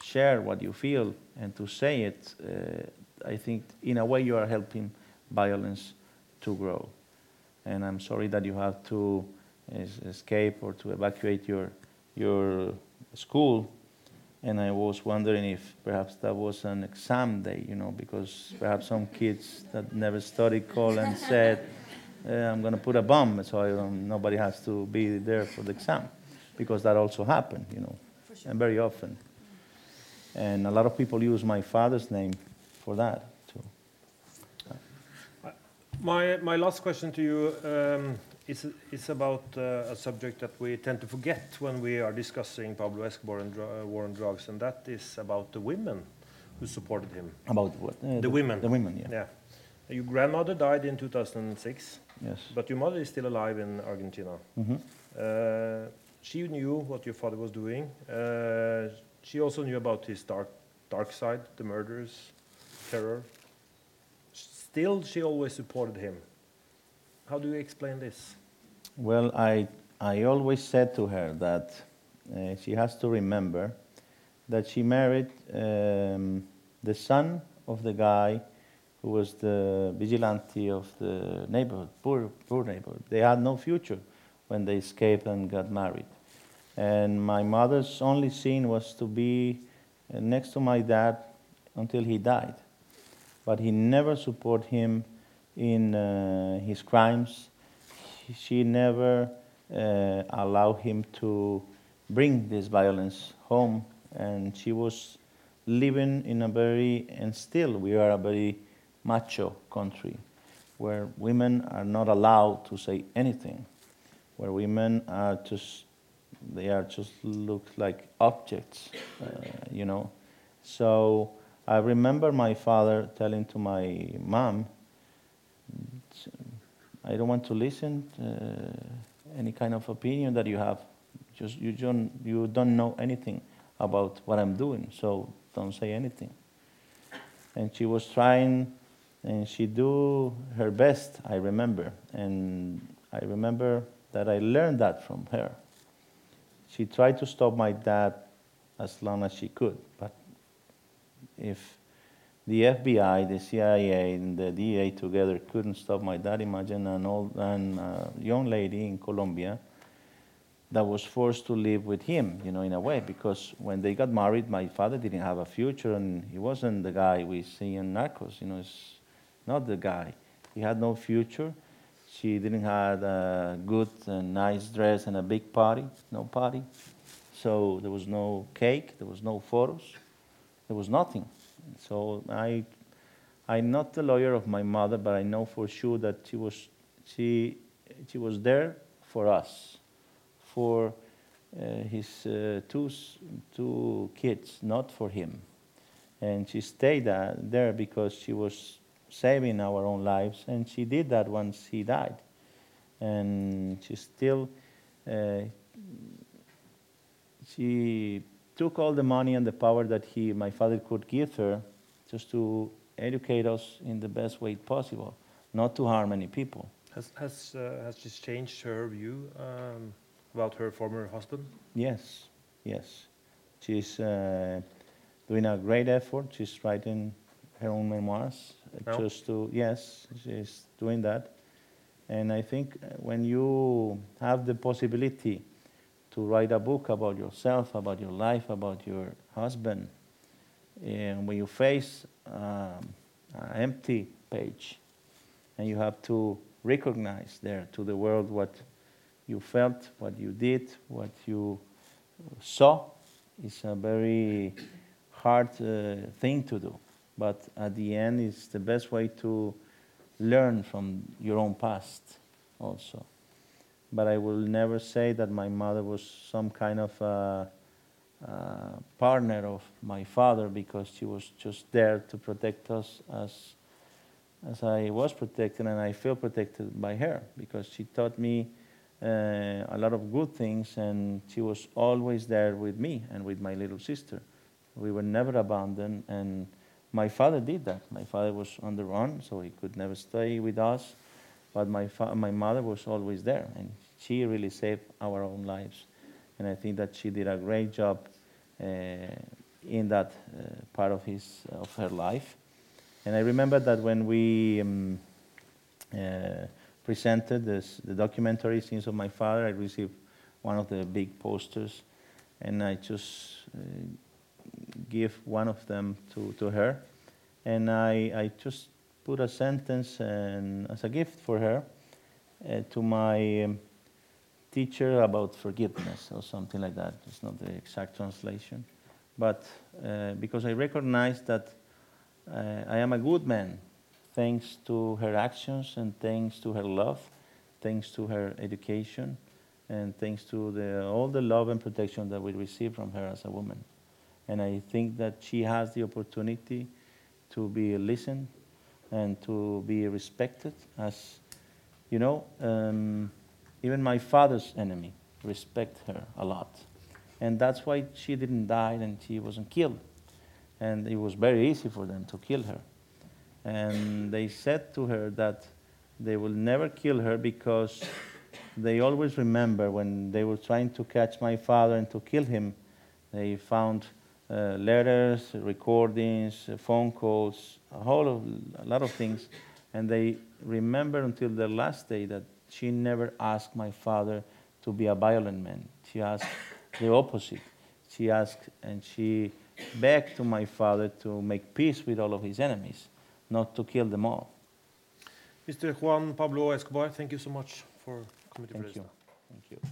share what you feel and to say it, uh, I think in a way you are helping violence to grow. And I'm sorry that you have to es- escape or to evacuate your, your school. And I was wondering if perhaps that was an exam day, you know, because perhaps some kids that never studied called and said, uh, I'm going to put a bomb so I don't, nobody has to be there for the exam. Because that also happened, you know, and very often. And a lot of people use my father's name for that, too. My, my last question to you um, is, is about uh, a subject that we tend to forget when we are discussing Pablo Escobar and uh, war on drugs, and that is about the women who supported him. About what? Uh, the, the- women. the women, yeah. Yeah. Your grandmother died in 2006. Yes. But your mother is still alive in Argentina. Mhm. Uh, she knew what your father was doing. Uh, she also knew about his dark, dark side, the murders, terror. Still, she always supported him. How do you explain this? Well, I, I always said to her that uh, she has to remember that she married um, the son of the guy who was the vigilante of the neighborhood, poor, poor neighborhood. They had no future when they escaped and got married. And my mother's only sin was to be uh, next to my dad until he died. But he never supported him in uh, his crimes. She never uh, allowed him to bring this violence home. And she was living in a very, and still we are a very macho country where women are not allowed to say anything, where women are just, they are just look like objects, uh, you know. So I remember my father telling to my mom, I don't want to listen to any kind of opinion that you have. Just you don't you don't know anything about what I'm doing, so don't say anything. And she was trying, and she do her best. I remember, and I remember that I learned that from her. She tried to stop my dad as long as she could, but if the FBI, the CIA, and the DEA together couldn't stop my dad. Imagine an old and uh, young lady in Colombia that was forced to live with him, you know, in a way, because when they got married, my father didn't have a future, and he wasn't the guy we see in Narcos. You know, it's not the guy. He had no future. She didn't have a good and nice dress and a big party, no party. So there was no cake, there was no photos, there was nothing. So I, I'm not the lawyer of my mother, but I know for sure that she was, she, she was there for us, for uh, his uh, two, two kids, not for him. And she stayed uh, there because she was saving our own lives, and she did that once he died. And she still, uh, she took all the money and the power that he, my father could give her just to educate us in the best way possible, not to harm any people. Has, has, uh, has this changed her view um, about her former husband? Yes, yes. She's uh, doing a great effort. She's writing her own memoirs. Oh. Just to, yes, she's doing that. And I think uh, when you have the possibility to write a book about yourself, about your life, about your husband, and when you face um, an empty page, and you have to recognize there to the world what you felt, what you did, what you saw is a very hard uh, thing to do. But at the end, it's the best way to learn from your own past also. But I will never say that my mother was some kind of uh, partner of my father because she was just there to protect us as, as I was protected, and I feel protected by her because she taught me uh, a lot of good things, and she was always there with me and with my little sister. We were never abandoned, and my father did that. My father was on the run, so he could never stay with us, but my, fa- my mother was always there, and she really saved our own lives. And I think that she did a great job uh, in that uh, part of, his, of her life. And I remember that when we um, uh, presented this, the documentary Sins of My Father, I received one of the big posters, and I just give one of them to, to her. And I, I just put a sentence and, as a gift for her uh, to my um, teacher about forgiveness or something like that. It's not the exact translation. But uh, because I recognize that uh, I am a good man thanks to her actions and thanks to her love, thanks to her education, and thanks to the, all the love and protection that we receive from her as a woman. And I think that she has the opportunity to be listened and to be respected as, you know, um, even my father's enemy respect her a lot. And that's why she didn't die and she wasn't killed. And it was very easy for them to kill her. And they said to her that they will never kill her because they always remember when they were trying to catch my father and to kill him, they found uh, letters, recordings, phone calls, a whole of, a lot of things, and they remember until the last day that she never asked my father to be a violent man. She asked the opposite. She asked and she begged to my father to make peace with all of his enemies, not to kill them all. Mr. Juan Pablo Escobar, thank you so much for coming to Thank you. Thank you.